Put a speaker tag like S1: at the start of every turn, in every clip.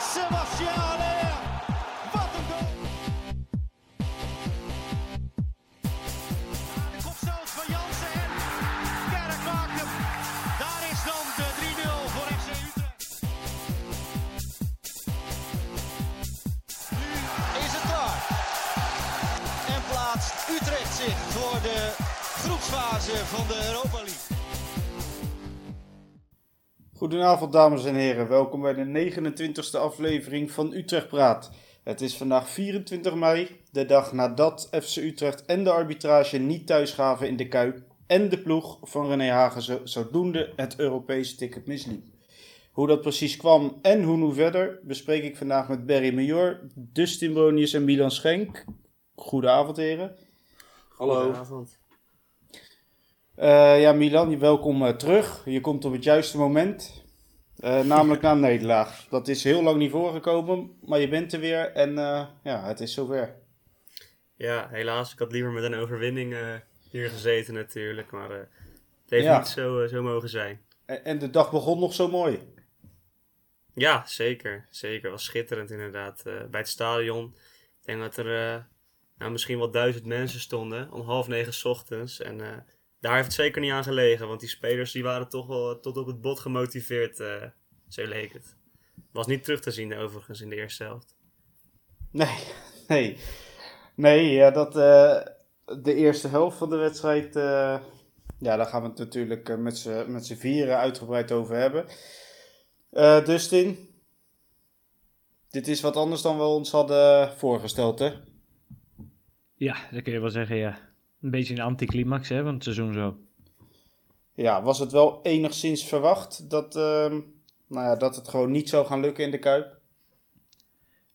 S1: Haller. Wat een goal. De kopstoot van Jansen en Kerk maakt. Daar is dan de 3-0 voor FC Utrecht. Nu is het klaar. En plaatst Utrecht zich voor de groepsfase van de Europa League.
S2: Goedenavond dames en heren, welkom bij de 29e aflevering van Utrecht Praat. Het is vandaag 24 mei, de dag nadat FC Utrecht en de arbitrage niet thuis gaven in de Kuip en de ploeg van René Hagen zo, zodoende het Europese ticket misliep. Hoe dat precies kwam en hoe nu verder bespreek ik vandaag met Barry Major, Dustin Bronius en Milan Schenk. Goedenavond heren.
S3: Hallo.
S4: Goedenavond.
S2: Eh, ja, Milan, welkom eh, terug. Je komt op het juiste moment. Eh, namelijk na een nederlaag. Dat is heel lang niet voorgekomen, maar je bent er weer en eh, ja, het is zover.
S4: Ja, helaas. Ik had liever met een overwinning eh, hier gezeten natuurlijk. Maar het heeft
S2: Ja.
S4: niet zo, zo mogen zijn.
S2: En, en de dag begon nog zo mooi.
S4: Ja, zeker. Zeker. Het was schitterend inderdaad. bij het stadion. Ik denk dat er nou, misschien wel duizend mensen stonden. Om half negen 's ochtends. En daar heeft het zeker niet aan gelegen. Want die spelers die waren toch wel tot op het bot gemotiveerd. eh, zo leek het. Was niet terug te zien overigens in de eerste helft.
S2: Nee, nee. Nee, ja, dat, eh, de eerste helft van de wedstrijd, eh, ja, daar gaan we het natuurlijk met z'n vieren uitgebreid over hebben. Eh, Dustin, dit is wat anders dan we ons hadden voorgesteld, hè?
S3: Ja, dat kun je wel zeggen, ja. Een beetje een anticlimax hè, van het seizoen zo.
S2: Ja, was het wel enigszins verwacht dat, ehm, nou ja, dat het gewoon niet zou gaan lukken in de Kuip?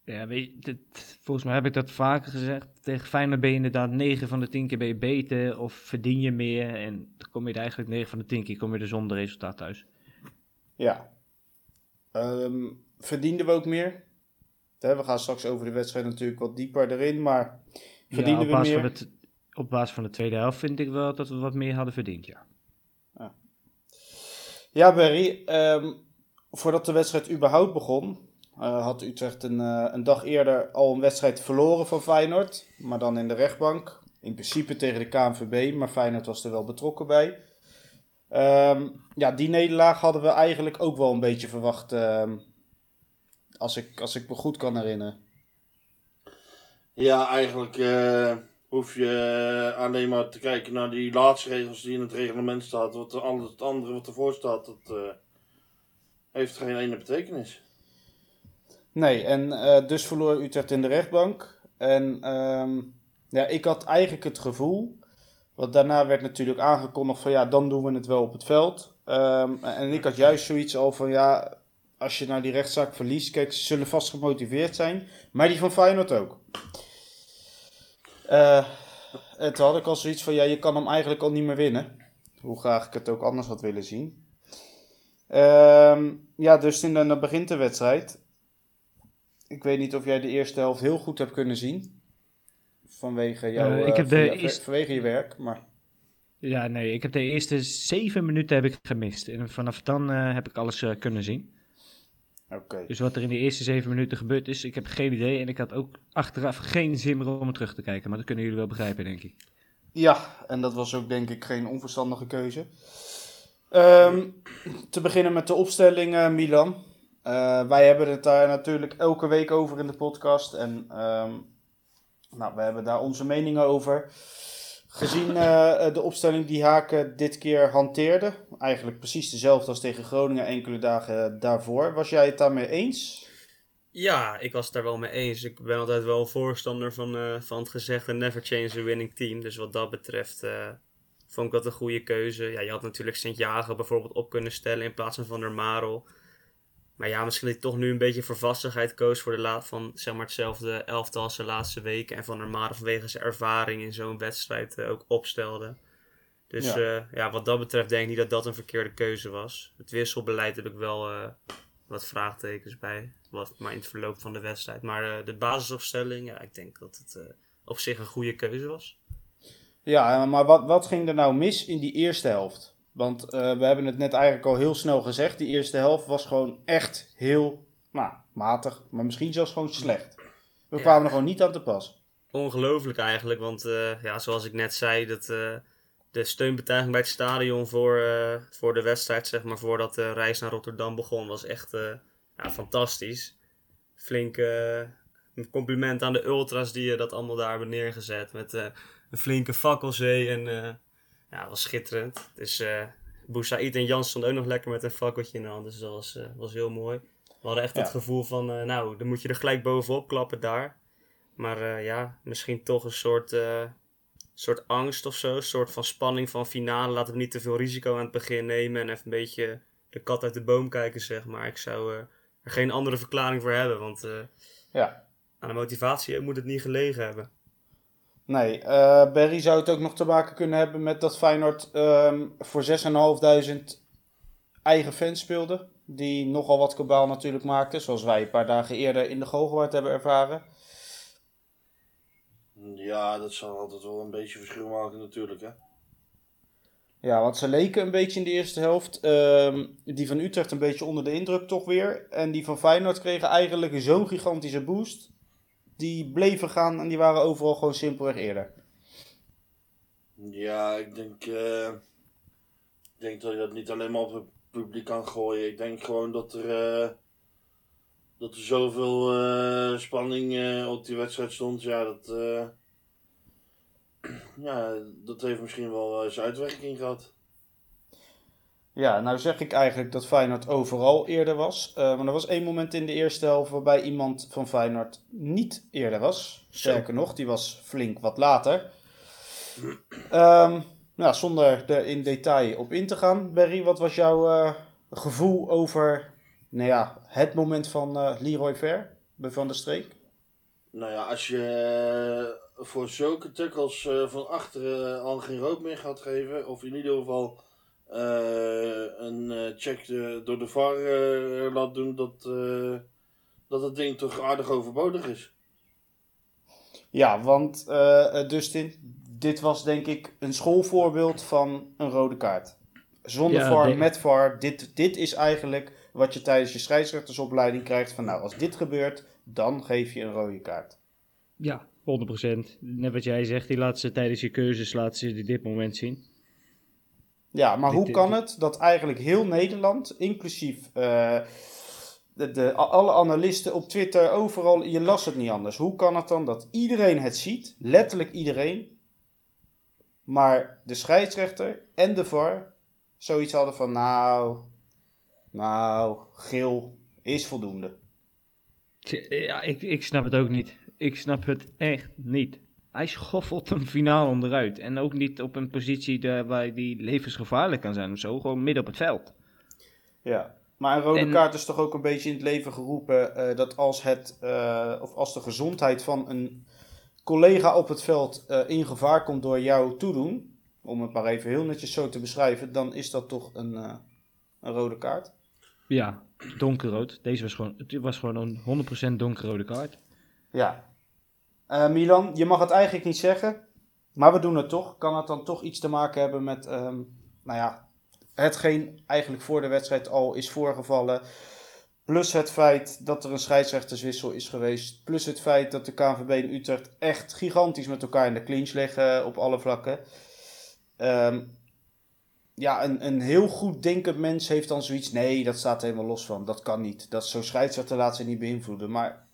S3: Ja, weet je, dit- volgens mij heb ik dat vaker gezegd. Tegen Feyenoord ben je inderdaad 9 van de 10 keer ben je beter of verdien je meer. En dan kom je er eigenlijk 9 van de 10 keer kom je er zonder resultaat thuis.
S2: Ja. Ehm, verdienden we ook meer? We gaan straks over de wedstrijd natuurlijk wat dieper erin, maar verdienden we meer?
S3: het, op basis van de tweede helft vind ik wel dat we wat meer hadden verdiend, ja.
S2: Ja, Barry, ehm, voordat de wedstrijd überhaupt begon, eh, had Utrecht een, eh, een dag eerder al een wedstrijd verloren van Feyenoord, maar dan in de rechtbank. In principe tegen de KNVB, maar Feyenoord was er wel betrokken bij. Ehm, ja, die nederlaag hadden we eigenlijk ook wel een beetje verwacht, ehm, als, ik, als ik me goed kan herinneren.
S5: Ja, eigenlijk eh, hoef je eh, alleen maar te kijken naar die laatste regels die in het reglement staat. Wat de, al het andere wat ervoor staat, dat eh, heeft geen ene betekenis.
S2: Nee, en eh, dus verloor Utrecht in de rechtbank. En ehm, ja, ik had eigenlijk het gevoel, want daarna werd natuurlijk aangekondigd van ja, dan doen we het wel op het veld. Ehm, en ik had juist zoiets al van ja, als je nou die rechtszaak verliest, kijk, ze zullen vast gemotiveerd zijn, maar die van Feyenoord ook. Eh, en toen had ik al zoiets van ja, je kan hem eigenlijk al niet meer winnen. Hoe graag ik het ook anders had willen zien. Ehm, ja, dus in de, dan begint de wedstrijd. Ik weet niet of jij de eerste helft heel goed hebt kunnen zien. Vanwege, jouw,
S3: Eh, ik
S2: eh,
S3: heb de eerste-
S2: vanwege je werk. Maar
S3: Ja, nee, ik heb de eerste 7 minuten heb ik gemist. En vanaf dan heb ik alles kunnen zien.
S2: Oké.
S3: Dus wat er in de eerste 7 minuten gebeurd is, ik heb geen idee. En ik had ook achteraf geen zin meer om het terug te kijken. Maar dat kunnen jullie wel begrijpen, denk ik.
S2: Ja, en dat was ook denk ik geen onverstandige keuze. Ehm, te beginnen met de opstelling, Milan. Eh, wij hebben het daar natuurlijk elke week over in de podcast. En ehm, nou, we hebben daar onze meningen over. Gezien eh, de opstelling die Haken dit keer hanteerde, eigenlijk precies dezelfde als tegen Groningen enkele dagen daarvoor. Was jij het daarmee eens?
S4: Ja, ik was het daar wel mee eens. Ik ben altijd wel voorstander van, eh, van het gezegde never change a winning team. Dus wat dat betreft eh, vond ik dat een goede keuze. Ja, je had natuurlijk Sint-Jago bijvoorbeeld op kunnen stellen in plaats van Van der Marel. Maar ja, misschien dat hij toch nu een beetje voor vastigheid koos voor de laat van zeg maar hetzelfde elftal als de laatste weken. En Van der Marel vanwege zijn ervaring in zo'n wedstrijd eh, ook opstelde. Dus
S2: Ja.
S4: ja. ja, wat dat betreft denk ik niet dat dat een verkeerde keuze was. Het wisselbeleid heb ik wel eh, wat vraagtekens bij. Wat, maar in het verloop van de wedstrijd. Maar eh, de basisopstelling, ja, ik denk dat het eh, op zich een goede keuze was.
S2: Ja, maar wat, wat ging er nou mis in die eerste helft? Want eh, we hebben het net eigenlijk al heel snel gezegd. Die eerste helft was gewoon echt heel, nou, matig, maar misschien zelfs gewoon slecht. We
S4: Ja.
S2: kwamen er gewoon niet aan te pas.
S4: Ongelooflijk eigenlijk, want eh, ja, zoals ik net zei, dat, eh, de steunbetuiging bij het stadion voor, voor de wedstrijd, zeg maar, voordat de reis naar Rotterdam begon, was echt ja, fantastisch. Flink een compliment aan de ultras die dat allemaal daar hebben neergezet, met een flinke fakkelzee en ja, het was schitterend. Dus Boussaïd en Jans stonden ook nog lekker met een fakkeltje in de hand, dus dat was, eh, was heel mooi. We hadden echt
S2: Ja.
S4: het gevoel van, eh, nou, dan moet je er gelijk bovenop klappen daar. Maar ja, misschien toch een soort, soort angst of zo. Een soort van spanning van finale. Laten we niet te veel risico aan het begin nemen. En even een beetje de kat uit de boom kijken, zeg maar. Ik zou er geen andere verklaring voor hebben. Want
S2: Ja.
S4: aan de motivatie moet het niet gelegen hebben.
S2: Nee, eh Berry zou het ook nog te maken kunnen hebben met dat Feyenoord ehm voor 6.500 eigen fans speelde. Die nogal wat kabaal natuurlijk maakten, zoals wij een paar dagen eerder in de Gogelwaard hebben ervaren.
S5: Ja, dat zal altijd wel een beetje verschil maken natuurlijk, hè.
S2: Ja, want ze leken een beetje in de eerste helft. ehm, die van Utrecht een beetje onder de indruk toch weer. En die van Feyenoord kregen eigenlijk zo'n gigantische boost. Die bleven gaan en die waren overal gewoon simpelweg eerder.
S5: Ja, ik denk, eh, denk dat je dat niet alleen maar op het publiek kan gooien. Ik denk gewoon dat er, eh, dat er zoveel eh, spanning op die wedstrijd stond. Ja, dat, ja, dat heeft misschien wel zijn uitwerking gehad.
S2: Ja, nou zeg ik eigenlijk dat Feyenoord overal eerder was. Eh, maar er was één moment in de eerste helft waarbij iemand van Feyenoord niet eerder was. Sterker nog, die was flink wat later. Ehm, nou, zonder er in detail op in te gaan, Berry, wat was jouw eh, gevoel over nou ja, het moment van eh, Leroy Ver bij Van der Streek?
S5: Nou ja, als je voor zulke eh, van achteren al geen rood meer gaat geven, of in ieder geval een eh, check eh, door de VAR eh, laat doen, dat, eh, dat het ding toch aardig overbodig is.
S2: Ja, want Dustin, dit was denk ik een schoolvoorbeeld van een rode kaart. Zonder
S3: Ja,
S2: VAR, met VAR. Dit, dit is eigenlijk wat je tijdens je scheidsrechtersopleiding krijgt. Van nou, als dit gebeurt, dan geef je een rode kaart.
S3: Ja, 100%. Net wat jij zegt, die laten ze tijdens je keuzes laten ze dit moment zien.
S2: Ja, maar
S3: Dit-
S2: hoe
S3: dit-
S2: kan het dat eigenlijk heel Nederland, inclusief eh, de, de, alle analisten op Twitter, overal, je las het niet anders. Hoe kan het dan dat iedereen het ziet, letterlijk iedereen, maar de scheidsrechter en de VAR zoiets hadden van nou, nou, geel is voldoende.
S3: Ja, ik, ik snap het ook niet. Ik snap het echt niet. Hij schoffelt een finale onderuit. En ook niet op een positie daar waar die levensgevaarlijk kan zijn of zo. Gewoon midden op het veld.
S2: Ja. Maar een rode
S3: En-
S2: kaart is toch ook een beetje in het leven geroepen eh, dat als, het, eh, of als de gezondheid van een collega op het veld eh, in gevaar komt door jouw toedoen, om het maar even heel netjes zo te beschrijven, dan is dat toch een, een rode kaart.
S3: Ja, donkerrood. Deze was gewoon, het was gewoon een 100% donkerrode kaart.
S2: Ja. Eh, Milan, je mag het eigenlijk niet zeggen, maar we doen het toch. Kan het dan toch iets te maken hebben met, ehm, nou ja, hetgeen eigenlijk voor de wedstrijd al is voorgevallen. Plus het feit dat er een scheidsrechterswissel is geweest. Plus het feit dat de KNVB en Utrecht echt gigantisch met elkaar in de clinch liggen op alle vlakken. Ehm, ja, een, een heel goed denkend mens heeft dan zoiets. Nee, dat staat helemaal los van. Dat kan niet. Dat zo'n scheidsrechter laat ze niet beïnvloeden. Maar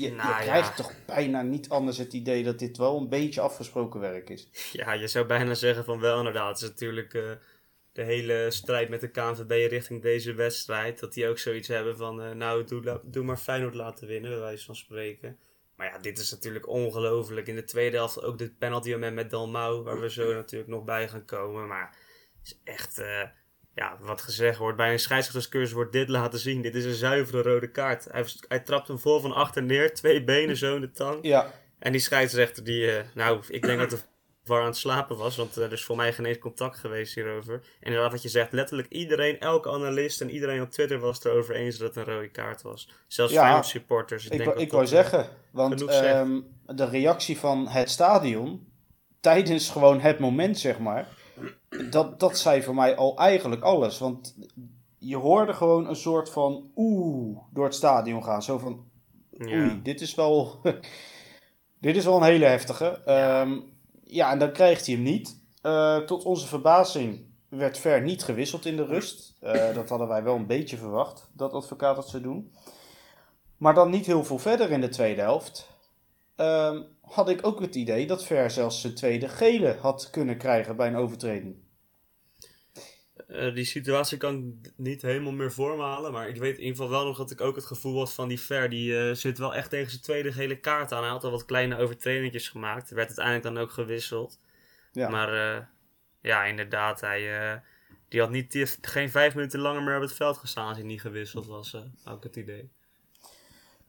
S2: je,
S4: Nou,
S2: je
S4: ja.
S2: krijgt toch bijna niet anders het idee dat dit wel een beetje afgesproken werk is.
S4: Ja, je zou bijna zeggen van wel inderdaad. Het is natuurlijk eh, de hele strijd met de KNVB richting deze wedstrijd. Dat die ook zoiets hebben van, eh, nou doe, doe maar Feyenoord laten winnen, bij wijze van spreken. Maar ja, dit is natuurlijk ongelooflijk. In de tweede helft ook dit penalty met Dalmau, waar we zo natuurlijk nog bij gaan komen. Maar het is echt, eh, ja, wat gezegd wordt, bij een scheidsrechterscursus wordt dit laten zien. Dit is een zuivere rode kaart. Hij, hij trapt hem vol van achter neer, twee benen zo in de tang.
S2: Ja,
S4: En die scheidsrechter, die, eh, nou, ik denk dat de VAR aan het slapen was, want eh, er is voor mij geen eens contact geweest hierover. En inderdaad, wat je zegt, letterlijk iedereen, elke analist en iedereen op Twitter was het erover eens dat het een rode kaart was. Zelfs
S2: Ja,
S4: Feyenoord supporters.
S2: ik,
S4: denk
S2: wou-
S4: dat
S2: ik wou
S4: eh,
S2: zeggen. Want ehm, de reactie van het stadion tijdens gewoon het moment, zeg maar. Dat, dat zei voor mij al eigenlijk alles. Want je hoorde gewoon een soort van oeh door het stadion gaan. Zo van,
S4: Ja.
S2: oei, dit is wel, dit is wel een hele heftige. Ja, ja en dan krijgt hij hem niet. Uh, tot onze verbazing werd Ver niet gewisseld in de rust. Uh, dat hadden wij wel een beetje verwacht, dat advocaat dat zou doen. Maar dan niet heel veel verder in de tweede helft. Uh, had ik ook het idee dat Ver zelfs zijn tweede gele had kunnen krijgen bij een overtreding.
S4: Uh, die situatie kan ik niet helemaal meer voor me halen. Maar ik weet in ieder geval wel nog dat ik ook het gevoel had van die Ver. Die uh, zit wel echt tegen zijn tweede gele kaart aan. Hij had al wat kleine overtredingjes gemaakt. Werd uiteindelijk dan ook gewisseld. Ja. Maar uh, ja, inderdaad. Hij die had niet, die geen vijf minuten langer meer op het veld gestaan als hij niet gewisseld was. ook het idee.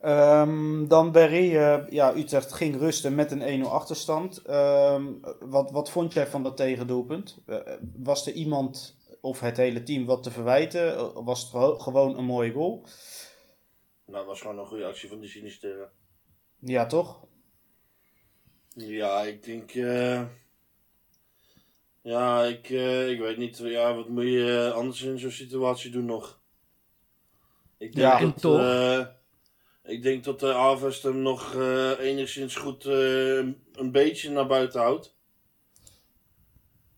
S2: Um, dan Berry, uh, ja, Utrecht ging rusten met een 1-0 achterstand. Um, wat, wat vond jij van dat tegendoelpunt? Uh, was er iemand of het hele team wat te verwijten? Uh, was het gewoon een mooie goal?
S5: Nou, het was gewoon een goede actie van de Sinisteren.
S2: Ja, toch?
S5: Ja, ik denk... eh, Ja, ik, eh, ik weet niet. Ja, wat moet je anders in zo'n situatie doen nog? Ik denk
S2: Ja,
S5: dat,
S3: toch?
S5: Ik denk dat de Avest hem nog eh, enigszins goed eh, een beetje naar buiten houdt.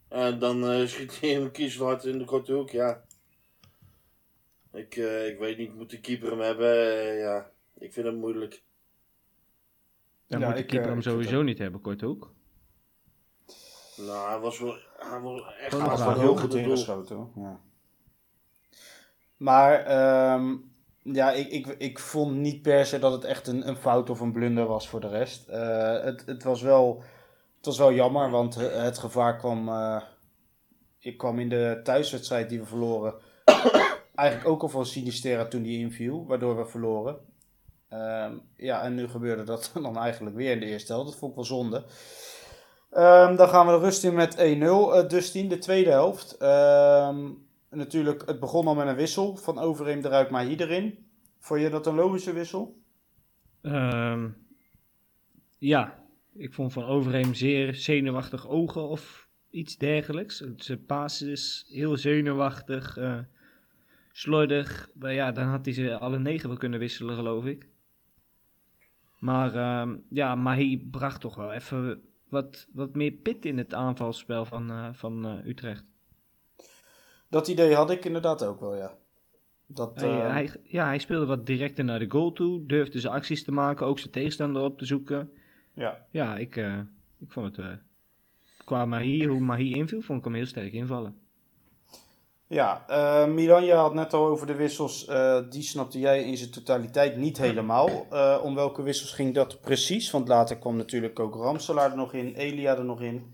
S5: En dan eh, schiet hij hem kiezelhard in de korte hoek, ja. Ik, eh, ik weet niet, moet de keeper hem hebben? Ja, ik vind het moeilijk.
S3: Dan
S2: Ja,
S3: moet de
S2: ik,
S3: keeper hem sowieso niet hebben, kort ook.
S5: Nou, hij was wel, hij was echt
S2: Hij
S3: een
S2: wel heel goed ingeschoten. hoor. Ja. Maar ehm, ja, ik, ik, ik vond niet per se dat het echt een, een fout of een blunder was voor de rest. Eh, het, het, was wel, het was wel jammer, want eh, het gevaar kwam, eh, ik kwam in de thuiswedstrijd die we verloren. eigenlijk ook al van Sinistera toen die inviel, waardoor we verloren. Ehm, ja, en nu gebeurde dat dan eigenlijk weer in de eerste helft. Dat vond ik wel zonde. Ehm, dan gaan we de rust in met 1-0. eh Dustin, de tweede helft. Ehm, natuurlijk, het begon al met een wissel. Van Overeem eruit, Mahi erin. Vond je dat een logische wissel?
S3: Ehm, ja, ik vond van Overheem zeer zenuwachtig ogen of iets dergelijks. Zijn paas is heel zenuwachtig, eh slordig. Maar ja, dan had hij ze alle negen wel kunnen wisselen, geloof ik. Maar ehm, ja, Mahi bracht toch wel even wat, wat meer pit in het aanvalspel van, eh, van eh, Utrecht.
S2: Dat idee had ik inderdaad ook wel, ja. Dat,
S3: Hij, hij, ja, hij speelde wat directer naar de goal toe, durfde zijn acties te maken, ook zijn tegenstander op te zoeken.
S2: ja.
S3: Ja, ik, eh, ik vond het. eh, qua Mahi, hoe Mahi inviel, vond ik hem heel sterk invallen.
S2: Ja, eh, Milan, je had net al over de wissels. eh, die snapte jij in zijn totaliteit niet helemaal. Eh, om welke wissels ging dat precies? Want later kwam natuurlijk ook Ramselaar er nog in, Elia er nog in.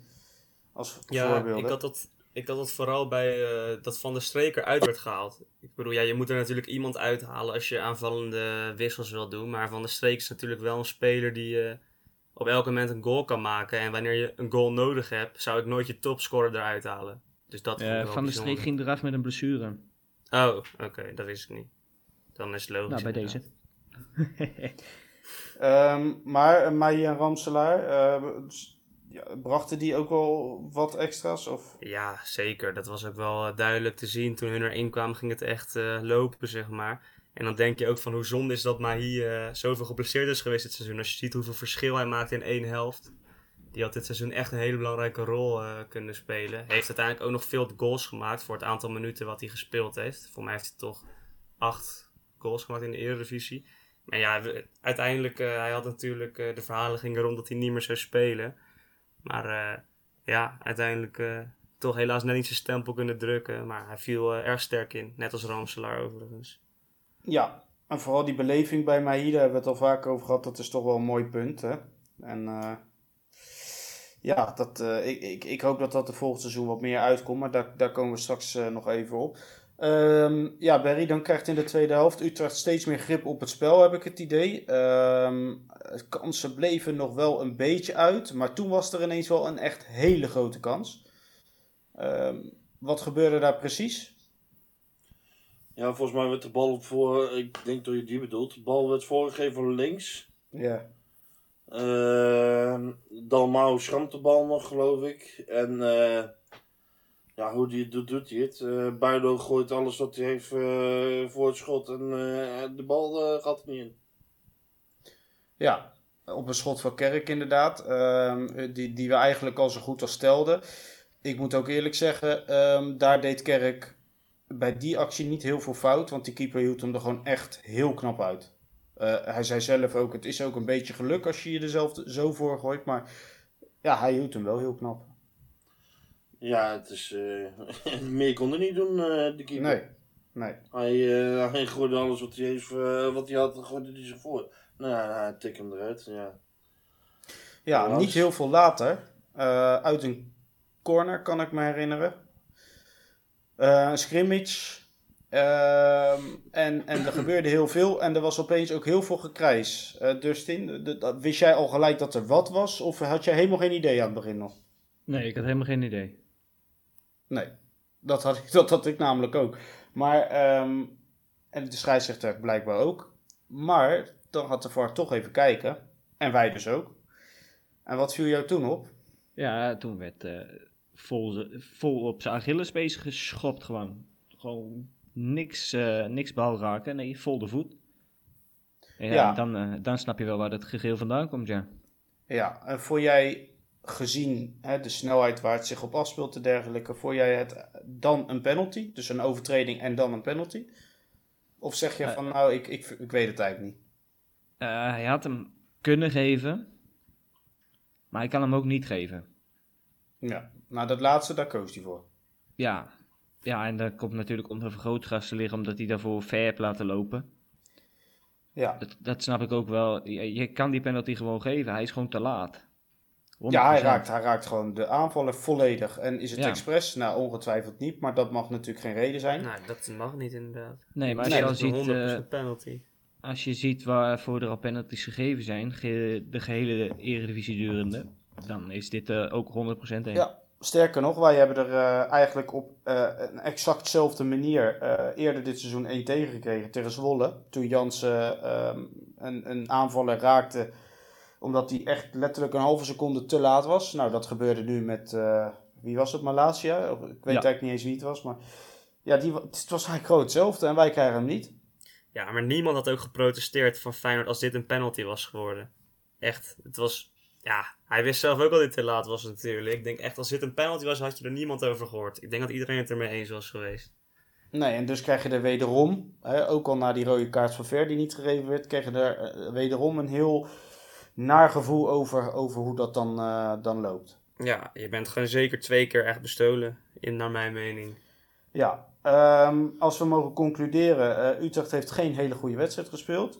S2: Als
S4: Ja,
S2: voorbeelden.
S4: ik had, dat, ik had dat vooral bij eh, dat Van der Streker uit werd gehaald. Ik bedoel, ja, je moet er natuurlijk iemand uithalen als je aanvallende wissels wil doen. Maar Van der Streek is natuurlijk wel een speler die eh, op elk moment een goal kan maken. En wanneer je een goal nodig hebt, zou ik nooit je topscorer eruit halen. Dus dat
S3: Eh, van der
S4: bijzonder.
S3: Streek ging eraf met een blessure.
S4: Oh, oké, dat wist ik niet. Dan is het logisch.
S3: Nou, bij
S4: inderdaad.
S3: deze.
S2: Ehm, maar uh, Mahi en Ramselaar, eh, ja, brachten die ook wel wat extra's? Of?
S4: Ja, zeker. Dat was ook wel eh, duidelijk te zien. Toen hun erin kwamen, ging het echt eh, lopen, zeg maar. En dan denk je ook van hoe zonde is dat Mahi eh zoveel geblesseerd is geweest dit seizoen. Als je ziet hoeveel verschil hij maakt in één helft. Die had dit seizoen echt een hele belangrijke rol kunnen spelen. Heeft uiteindelijk ook nog veel goals gemaakt voor het aantal minuten wat hij gespeeld heeft. Voor mij heeft hij toch acht goals gemaakt in de Eredivisie. Maar ja, uiteindelijk, hij had natuurlijk, de verhalen gingen rond dat hij niet meer zou spelen. Maar eh, ja, uiteindelijk eh, toch helaas net niet zijn stempel kunnen drukken. Maar hij viel eh, erg sterk in, net als Ramselaar overigens.
S2: Ja, en vooral die beleving bij Mahi, daar hebben we het al vaak over gehad. Dat is toch wel een mooi punt. Hè? En ja, dat, ik, ik, ik hoop dat dat de volgend seizoen wat meer uitkomt. Maar daar, daar komen we straks nog even op. Ehm, ja, Berry, dan krijgt in de tweede helft Utrecht steeds meer grip op het spel, heb ik het idee. Ehm, kansen bleven nog wel een beetje uit. Maar toen was er ineens wel een echt hele grote kans. Ehm, wat gebeurde daar precies?
S5: Ja, volgens mij werd de bal op voor, ik denk dat je die bedoelt. De bal werd voorgegeven links.
S2: Ja.
S5: Uh, Dalmau schramt de bal nog, geloof ik. En eh, ja, hoe die doet, hij het. Uh, gooit alles wat hij heeft uh, voor het schot en uh, de bal gaat er niet in.
S2: Ja, op een schot van Kerk inderdaad. Ehm, die, die we eigenlijk al zo goed als stelden. Ik moet ook eerlijk zeggen, um, daar deed Kerk bij die actie niet heel veel fout. Want die keeper hield hem er gewoon echt heel knap uit. hij zei zelf ook, het is ook een beetje geluk als je je er zelf zo voor gooit. Maar ja, hij hield hem wel heel knap.
S5: Ja, het is. Uh, meer kon er niet doen, uh, de keeper.
S2: Nee. nee.
S5: Hij, uh, hij gooide alles wat hij, heeft, wat hij had, gooide hij zich voor. Nou ja, hij tik hem eruit. Ja,
S2: ja niet heel veel later. uit een corner kan ik me herinneren. een scrimmage. Ehm, en, en er gebeurde heel veel en er was opeens ook heel veel gekrijs. Dustin, de, wist jij al gelijk dat er wat was? Of had jij helemaal geen idee aan het begin nog?
S3: Nee, ik had helemaal geen idee.
S2: Nee, dat had ik, dat had ik namelijk ook. Maar, um, en de scheidsrechter blijkbaar ook. Maar dan had de VAR toch even kijken. En wij dus ook. En wat viel jou toen op?
S3: Ja, toen werd uh, vol, vol op zijn Achillespees geschopt gewoon. Gewoon niks, uh, niks bal raken. Nee, vol de voet. En ja, Dan, uh, dan snap je wel waar het gegeel vandaan komt, ja.
S2: Ja, en voor jij gezien hè, de snelheid waar het zich op afspeelt en dergelijke, voor jij het dan een penalty? Dus een overtreding en dan een penalty? Of zeg je van, nou, ik, ik, ik weet het eigenlijk niet?
S3: Uh, hij had hem kunnen geven, maar hij kan hem ook niet geven.
S2: Ja, nou dat laatste, daar koos hij voor.
S3: Ja, ja en dat komt natuurlijk onder vergrootglas te liggen, omdat hij daarvoor ver heeft laten lopen.
S2: Ja.
S3: Dat, dat snap ik ook wel. Je, je kan die penalty gewoon geven, hij is gewoon te laat.
S2: Ja, hij raakt, hij raakt gewoon de aanvaller volledig. En is het expres? Nou, ongetwijfeld niet, maar dat mag natuurlijk geen reden zijn.
S4: Nou, dat mag niet inderdaad.
S3: Nee, maar als je dan ziet... Uh, penalty. Als je ziet waarvoor er al penalties gegeven zijn, de gehele eredivisie durende, dan is dit uh, ook 100% een.
S2: Ja, sterker nog, wij hebben er uh, eigenlijk op een exactzelfde manier eerder dit seizoen 1 tegengekregen tegen Zwolle. Toen Jansen ehm, een, een aanvaller raakte omdat hij echt letterlijk een halve seconde te laat was. Nou, dat gebeurde nu met, uh, wie was het, Malasia? Ik weet eigenlijk niet eens wie het was, maar ja, die, het was eigenlijk groot hetzelfde en wij krijgen hem niet.
S4: Ja, maar niemand had ook geprotesteerd van Feyenoord als dit een penalty was geworden. Echt, het was, ja, hij wist zelf ook al dat dit te laat was natuurlijk. Ik denk echt, als dit een penalty was, had je er niemand over gehoord. Ik denk dat iedereen het ermee eens was geweest.
S2: Nee, en dus krijg je er wederom, hè, ook al na die rode kaart van Ver die niet gegeven werd, krijg je er uh, wederom een heel naar gevoel over, over hoe dat dan, uh, dan loopt.
S4: Ja, je bent gewoon zeker twee keer echt bestolen, in, naar mijn mening.
S2: Ja, um, als we mogen concluderen, uh, Utrecht heeft geen hele goede wedstrijd gespeeld.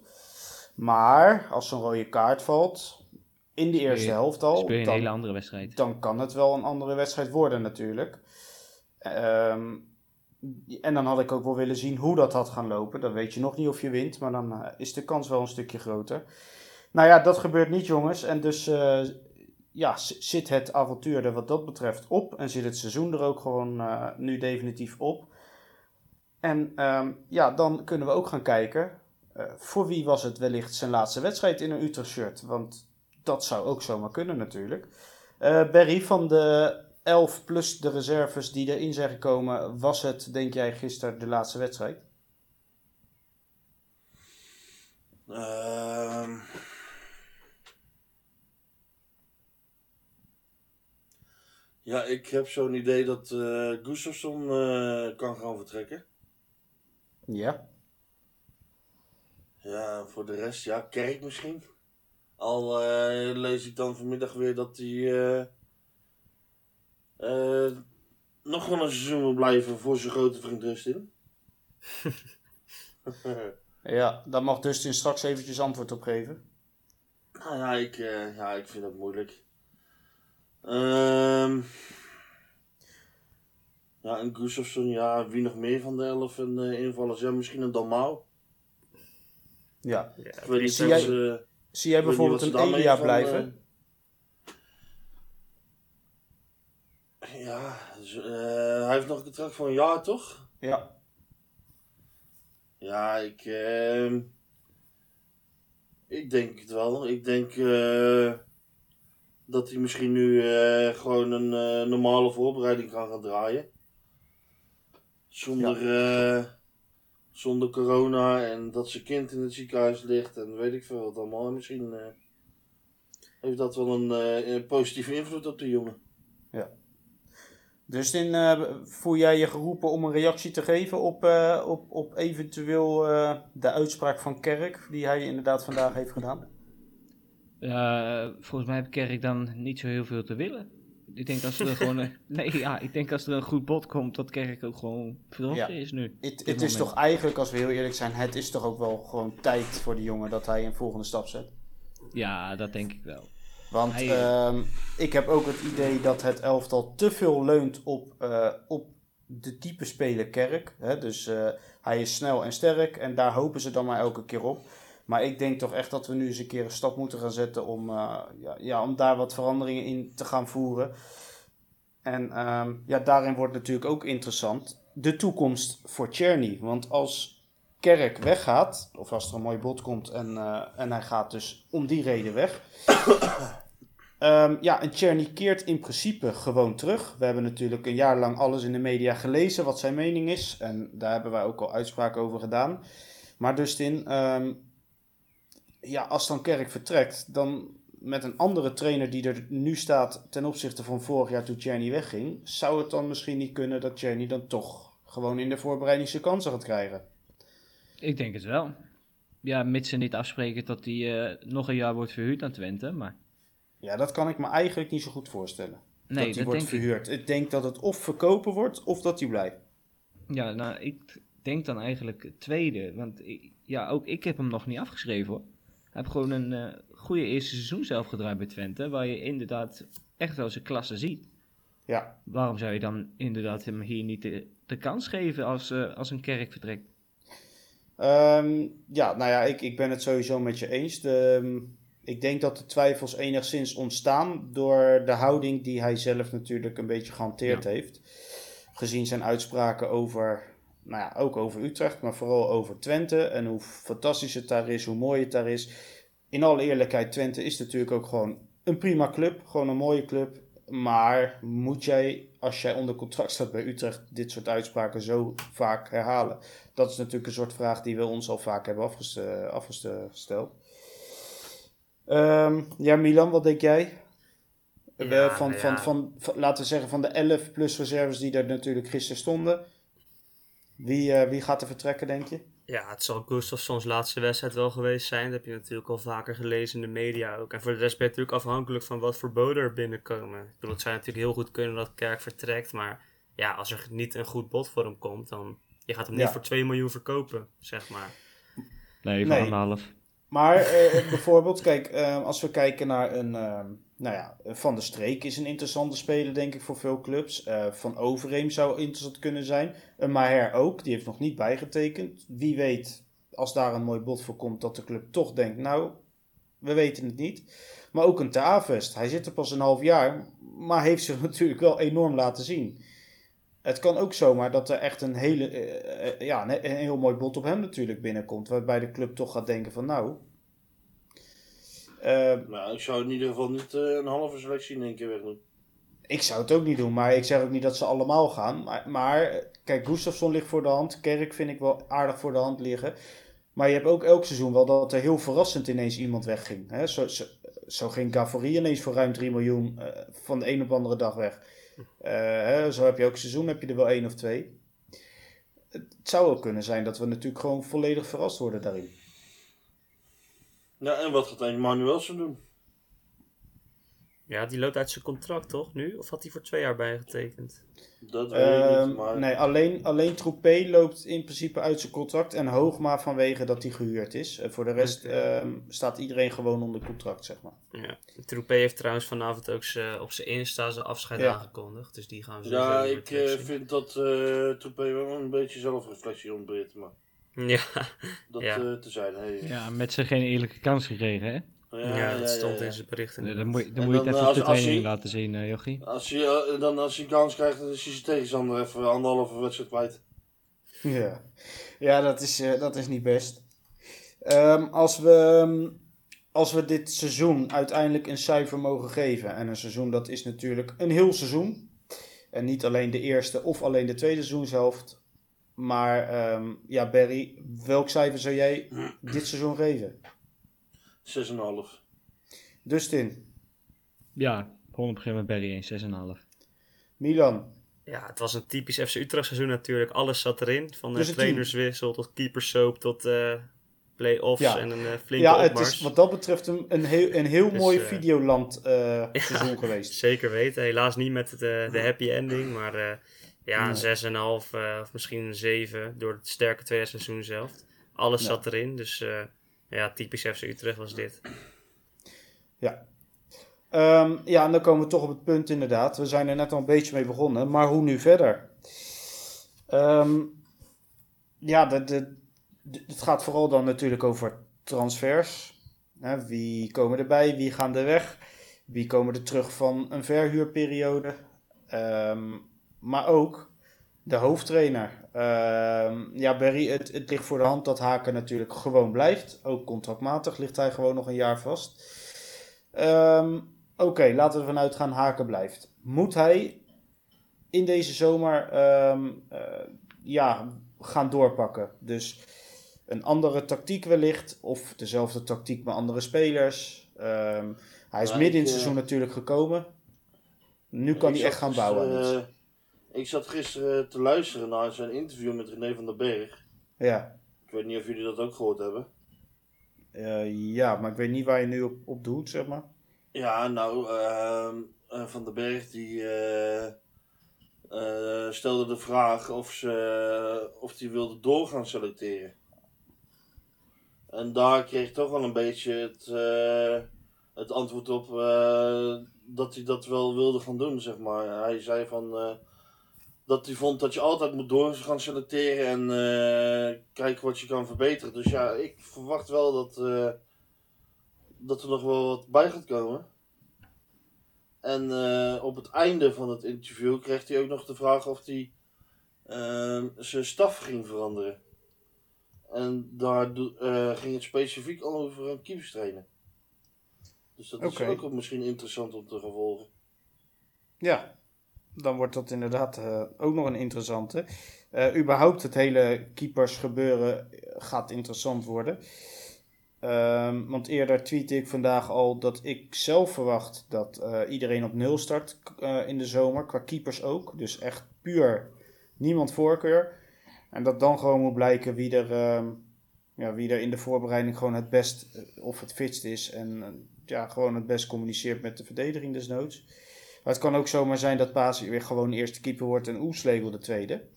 S2: Maar als zo'n rode kaart valt, in de eerste helft al,
S3: speel je een dan, hele andere wedstrijd.
S2: Dan kan het wel een andere wedstrijd worden natuurlijk. Um, en dan had ik ook wel willen zien hoe dat had gaan lopen. Dan weet je nog niet of je wint, maar dan uh, is de kans wel een stukje groter. Nou ja, dat gebeurt niet, jongens. En dus uh, ja, zit het avontuur er wat dat betreft op. En zit het seizoen er ook gewoon uh, nu definitief op. En um, ja, dan kunnen we ook gaan kijken. Uh, voor wie was het wellicht zijn laatste wedstrijd in een Utrecht-shirt? Want dat zou ook zomaar kunnen natuurlijk. Berry, van de 11 plus de reserves die erin zijn gekomen, was het, denk jij, gisteren de laatste wedstrijd?
S5: Ehm Ja, ik heb zo'n idee dat uh, Gustafsson uh, kan gaan vertrekken.
S2: Ja.
S5: Ja, voor de rest, ja, Kerk misschien. Al uh, lees ik dan vanmiddag weer dat hij nog wel een seizoen wil blijven voor zijn grote vriend Dustin.
S2: ja, daar mag Dustin straks eventjes antwoord op geven.
S5: Nou ja, ik, ja, ik vind dat moeilijk. Um, ja, een Gustafsson, ja, wie nog meer van de elf en uh, invallers? Ja, misschien een Dalmau.
S2: Ja.
S5: ja ik weet niet
S2: zie, jij, ze, zie jij bijvoorbeeld een Elia blijven?
S5: Uh, ja, dus, uh, hij heeft nog een contract voor een jaar, toch?
S2: Ja.
S5: Ja, ik... Uh, ik denk het wel. Ik denk... eh dat hij misschien nu uh, gewoon een uh, normale voorbereiding kan gaan draaien. Zonder, eh, zonder corona en dat zijn kind in het ziekenhuis ligt en weet ik veel wat allemaal. En misschien eh, heeft dat wel een, eh, een positieve invloed op de jongen.
S2: Dus in, eh, voel jij je geroepen om een reactie te geven op, eh, op, op eventueel eh, de uitspraak van Kerk, die hij inderdaad vandaag heeft gedaan?
S3: Ja, volgens mij heeft Kerk dan niet zo heel veel te willen. Ik denk als er gewoon een, nee, ja, ik denk als er een goed bod komt, dat Kerk ook gewoon vertrokken
S2: Ja.
S3: is nu.
S2: Het, is toch eigenlijk, als we heel eerlijk zijn, het is toch ook wel gewoon tijd voor die jongen dat hij een volgende stap zet.
S3: Ja, dat denk ik wel.
S2: Want
S3: Hij-
S2: ehm, ik heb ook het idee dat het elftal te veel leunt op, eh, op de type speler Kerk. Hè? Dus eh, hij is snel en sterk en daar hopen ze dan maar elke keer op. Maar ik denk toch echt dat we nu eens een keer een stap moeten gaan zetten om, eh, ja, ja, om daar wat veranderingen in te gaan voeren. En ehm, ja, daarin wordt natuurlijk ook interessant de toekomst voor Czerny. Want als Kerk weggaat, of als er een mooi bod komt en, eh, en hij gaat dus om die reden weg. Ehm, ja, en Czerny keert in principe gewoon terug. We hebben natuurlijk een jaar lang alles in de media gelezen wat zijn mening is. En daar hebben wij ook al uitspraken over gedaan. Maar Dustin, ehm, ja, als dan Kerk vertrekt, dan met een andere trainer die er nu staat ten opzichte van vorig jaar toen Czerny wegging, zou het dan misschien niet kunnen dat Czerny dan toch gewoon in de voorbereiding zijn kansen gaat krijgen?
S3: Ik denk het wel. Ja, mits ze niet afspreken dat hij eh, nog een jaar wordt verhuurd aan Twente, maar
S2: Ja, dat kan ik me eigenlijk niet zo goed voorstellen.
S3: nee,
S2: dat hij wordt
S3: ik.
S2: verhuurd. Ik denk dat het of verkopen wordt of dat hij blijft.
S3: Ja, nou, ik denk dan eigenlijk het tweede, want ik- ja, ook ik heb hem nog niet afgeschreven hoor. Heeft gewoon een eh goede eerste seizoen zelf gedraaid bij Twente, waar je inderdaad echt wel zijn klasse ziet.
S2: Ja,
S3: Waarom zou je dan inderdaad hem hier niet de, de kans geven als, eh, als een kerk vertrekt?
S2: Ehm, ja nou ja, ik, ik ben het sowieso met je eens. De, ehm, ik denk dat de twijfels enigszins ontstaan door de houding die hij zelf natuurlijk een beetje gehanteerd heeft. Gezien zijn uitspraken over, nou ja, ook over Utrecht, maar vooral over Twente. En hoe fantastisch het daar is, hoe mooi het daar is. In alle eerlijkheid, Twente is natuurlijk ook gewoon een prima club. Gewoon een mooie club. Maar moet jij, als jij onder contract staat bij Utrecht, dit soort uitspraken zo vaak herhalen? Dat is natuurlijk een soort vraag die we ons al vaak hebben afgest- afgesteld. Ehm, ja, Milan, wat denk jij?
S4: Ja,
S2: Eh, van,
S4: nou
S2: van, van, laten we zeggen, van de 11 plus reserves die er natuurlijk gisteren stonden. Wie, eh, wie gaat er vertrekken, denk je?
S4: Ja, het zal Gustafssons laatste wedstrijd wel geweest zijn. Dat heb je natuurlijk al vaker gelezen in de media ook. En voor de rest ben je natuurlijk afhankelijk van wat voor boden er binnenkomen. Ik bedoel, het zou natuurlijk heel goed kunnen dat Kerk vertrekt. Maar ja, als er niet een goed bod voor hem komt, dan... Je gaat hem niet
S2: Ja.
S4: voor 2 miljoen verkopen, zeg maar.
S3: Nee, voor
S2: Nee. Maar eh, bijvoorbeeld, kijk, eh, als we kijken naar een, eh, nou ja, Van der Streek is een interessante speler, denk ik, voor veel clubs. Eh, van Overeem zou interessant kunnen zijn. Een Maher ook, die heeft nog niet bijgetekend. Wie weet, als daar een mooi bod voor komt, dat de club toch denkt, nou, we weten het niet. Maar ook een Tavest, hij zit er pas een half jaar, maar heeft zich natuurlijk wel enorm laten zien. Het kan ook zomaar dat er echt een, hele, eh, eh, ja, een, heel mooi bod op hem natuurlijk binnenkomt. Waarbij de club toch gaat denken van nou...
S5: Nou, ik zou in ieder geval niet eh, een halve selectie in één keer wegdoen.
S2: ik zou het ook niet doen, maar ik zeg ook niet dat ze allemaal gaan. Maar, maar kijk, Gustafsson ligt voor de hand. Kerk vind ik wel aardig voor de hand liggen. Maar je hebt ook elk seizoen wel dat er heel verrassend ineens iemand wegging. Hè? Zo, zo, zo ging Gavori ineens voor ruim 3 miljoen eh, van de een op de andere dag weg. Hè, zo heb je elk seizoen heb je er wel één of twee. Het zou ook kunnen zijn dat we natuurlijk gewoon volledig verrast worden daarin.
S5: Ja, en wat gaat Manuelsen doen?
S4: Ja, die loopt uit zijn contract, toch, nu? Of had hij voor twee jaar bijgetekend?
S5: Dat weet ik
S2: Ehm,
S5: niet, maar...
S2: Nee, alleen, alleen Troepé loopt in principe uit zijn contract. En Hoogma vanwege dat hij gehuurd is. En voor de rest ehm, staat iedereen gewoon onder contract, zeg maar.
S4: Ja. Troepé heeft trouwens vanavond ook op zijn Insta zijn afscheid
S2: Ja.
S4: aangekondigd. Dus die gaan we
S5: Ja,
S4: sowieso
S5: ik eh, vind dat eh Toupé wel een beetje zelfreflectie ontbreekt. Maar
S4: Ja,
S5: dat
S4: Ja.
S5: eh, te zijn. Hey.
S3: Ja, met ze geen eerlijke kans gekregen, hè?
S4: ja, dat stond in zijn berichten.
S3: Nee, dan moet, je- dan moet je het
S5: dan,
S3: even
S5: eh,
S3: op de
S5: als-
S3: training laten zien, eh, Jochie.
S5: Als je, eh, dan als hij kans krijgt, dan is hij zijn tegenstander even anderhalve wedstrijd kwijt.
S2: Ja, ja dat, is, eh, dat is niet best. Ehm, als, we, ehm, als we dit seizoen uiteindelijk een cijfer mogen geven. En een seizoen dat is natuurlijk een heel seizoen. En niet alleen de eerste of alleen de tweede seizoenshelft. Maar ehm, ja, Barry, welk cijfer zou jij dit seizoen geven?
S5: 6,5.
S2: Dustin,
S3: Ja, 100% met Barry 1, 6,5.
S2: Milan,
S4: Ja, het was een typisch FC Utrecht seizoen natuurlijk. Alles zat erin. Van
S2: Dus
S4: de
S2: een team.
S4: trainerswissel tot keepersoap tot eh play-offs
S2: Ja.
S4: en een eh, flinke
S2: ja, het
S4: opmars.
S2: is wat dat betreft een, een heel, een heel
S4: Dus,
S2: mooi
S4: eh,
S2: Videoland eh, seizoen geweest.
S4: Zeker weten. Helaas niet met het, eh, de happy ending. Maar eh, ja, een 6,5 eh, of misschien een 7 door het sterke tweede seizoen zelf. Alles zat erin. Dus eh, ja, typisch FC Utrecht was dit.
S2: Ja. Ehm, ja, en dan komen we toch op het punt inderdaad. We zijn er net al een beetje mee begonnen, maar hoe nu verder? Ehm, ja, de, de, de- het gaat vooral dan natuurlijk over transfers. Hè, wie komen erbij, wie gaan er weg? Wie komen er terug van een verhuurperiode? Ehm, maar ook de hoofdtrainer. Ehm, ja, Barry, het, het ligt voor de hand dat Haken natuurlijk gewoon blijft. Ook contractmatig ligt hij gewoon nog een jaar vast. Ehm, Oké, laten we ervan uitgaan Haken blijft. Moet hij in deze zomer ehm, eh, ja, gaan doorpakken? Dus een andere tactiek wellicht, of dezelfde tactiek met andere spelers. Hij is midden in het
S5: eh,
S2: seizoen natuurlijk gekomen. Nu kan hij echt gaan bouwen. aan
S5: gisteren,
S2: iets.
S5: eh, ik zat gisteren te luisteren naar zijn interview met René van den Berg.
S2: Ja.
S5: Ik weet niet of jullie dat ook gehoord hebben.
S2: Eh, ja, maar ik weet niet waar je nu op, op doet, zeg maar.
S5: Ja, nou, ehm, eh, Van den Berg die eh, stelde de vraag of ze of die wilde doorgaan selecteren. En daar kreeg toch wel een beetje het, het antwoord op dat hij dat wel wilde gaan doen, zeg maar. Hij zei van dat hij vond dat je altijd moet door gaan selecteren en eh, kijken wat je kan verbeteren. Dus ja, ik verwacht wel dat, eh, dat er nog wel wat bij gaat komen. En eh, op het einde van het interview kreeg hij ook nog de vraag of hij ehm, zijn staf ging veranderen. En daar ging het specifiek al over een keeperstrainer. Dus dat is ook misschien interessant om te gaan volgen.
S2: Ja, dan wordt dat inderdaad eh, ook nog een interessante. Eh überhaupt het hele keepersgebeuren gaat interessant worden. Ehm, want eerder tweette ik vandaag al dat ik zelf verwacht dat eh, iedereen op nul start eh, in de zomer. Qua keepers ook. Dus echt puur niemand voorkeur. En dat dan gewoon moet blijken wie er, ehm, ja, wie er in de voorbereiding gewoon het best eh, of het fitst is. En eh, ja, gewoon het best communiceert met de verdediging desnoods. Maar het kan ook zomaar zijn dat Pasi weer gewoon de eerste keeper wordt en Oeslegel de tweede.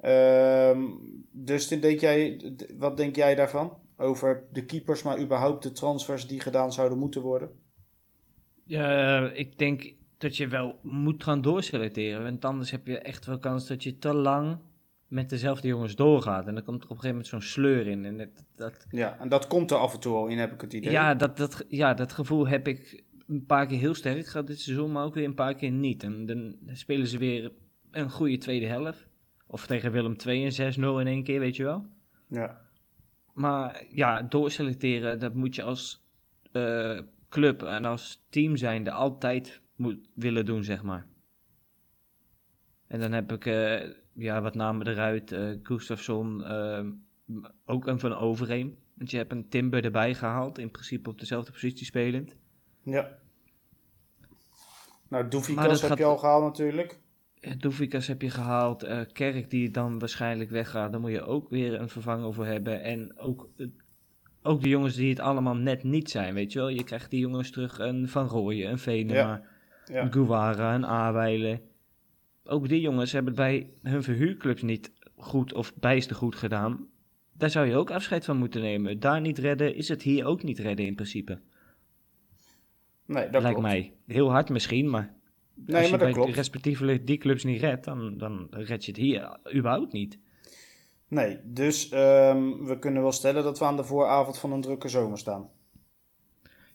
S2: Ehm, dus denk jij, wat denk jij daarvan? Over de keepers, maar überhaupt de transfers die gedaan zouden moeten worden?
S3: Ja, ik denk dat je wel moet gaan doorselecteren. Want anders heb je echt wel kans dat je te lang met dezelfde jongens doorgaat. En dan komt er op een gegeven moment zo'n sleur in. En dat, dat,
S2: Ja, en dat komt er af en toe al in, heb ik het idee.
S3: ja, dat, dat, ja, dat gevoel heb ik een paar keer heel sterk gehad dit seizoen, maar ook weer een paar keer niet. En dan spelen ze weer een goede tweede helft. Of tegen Willem II een 6-0 in één keer, weet je wel.
S2: ja.
S3: Maar ja, doorselecteren, dat moet je als eh, club en als team zijnde altijd moet willen doen, zeg maar. En dan heb ik eh, ja, wat namen eruit. eh Gustafsson, ook een van Overeem. Want je hebt een Timber erbij gehaald, in principe op dezelfde positie spelend.
S2: ja. Nou, Doefikas heb
S3: gaat-
S2: je al gehaald natuurlijk.
S3: Doefikas heb je gehaald. eh, Kerk die dan waarschijnlijk weggaat. Daar moet je ook weer een vervanger voor hebben. En ook, eh, ook de jongens die het allemaal net niet zijn. Weet je wel. Je krijgt die jongens terug. Een Van Rooyen, een Venema,
S2: Ja.
S3: een Guevara, een Awijlen. Ook die jongens hebben het bij hun verhuurclubs niet goed of bijster goed gedaan. Daar zou je ook afscheid van moeten nemen. Daar niet redden is het hier ook niet redden in principe.
S2: Nee, dat
S3: Lijkt
S2: klopt.
S3: mij. Heel hard misschien, maar
S2: Nee,
S3: als je
S2: maar dat
S3: bij
S2: klopt.
S3: respectievelijk die clubs niet redt, dan, dan red je het hier überhaupt niet.
S2: Nee, dus ehm, we kunnen wel stellen dat we aan de vooravond van een drukke zomer staan.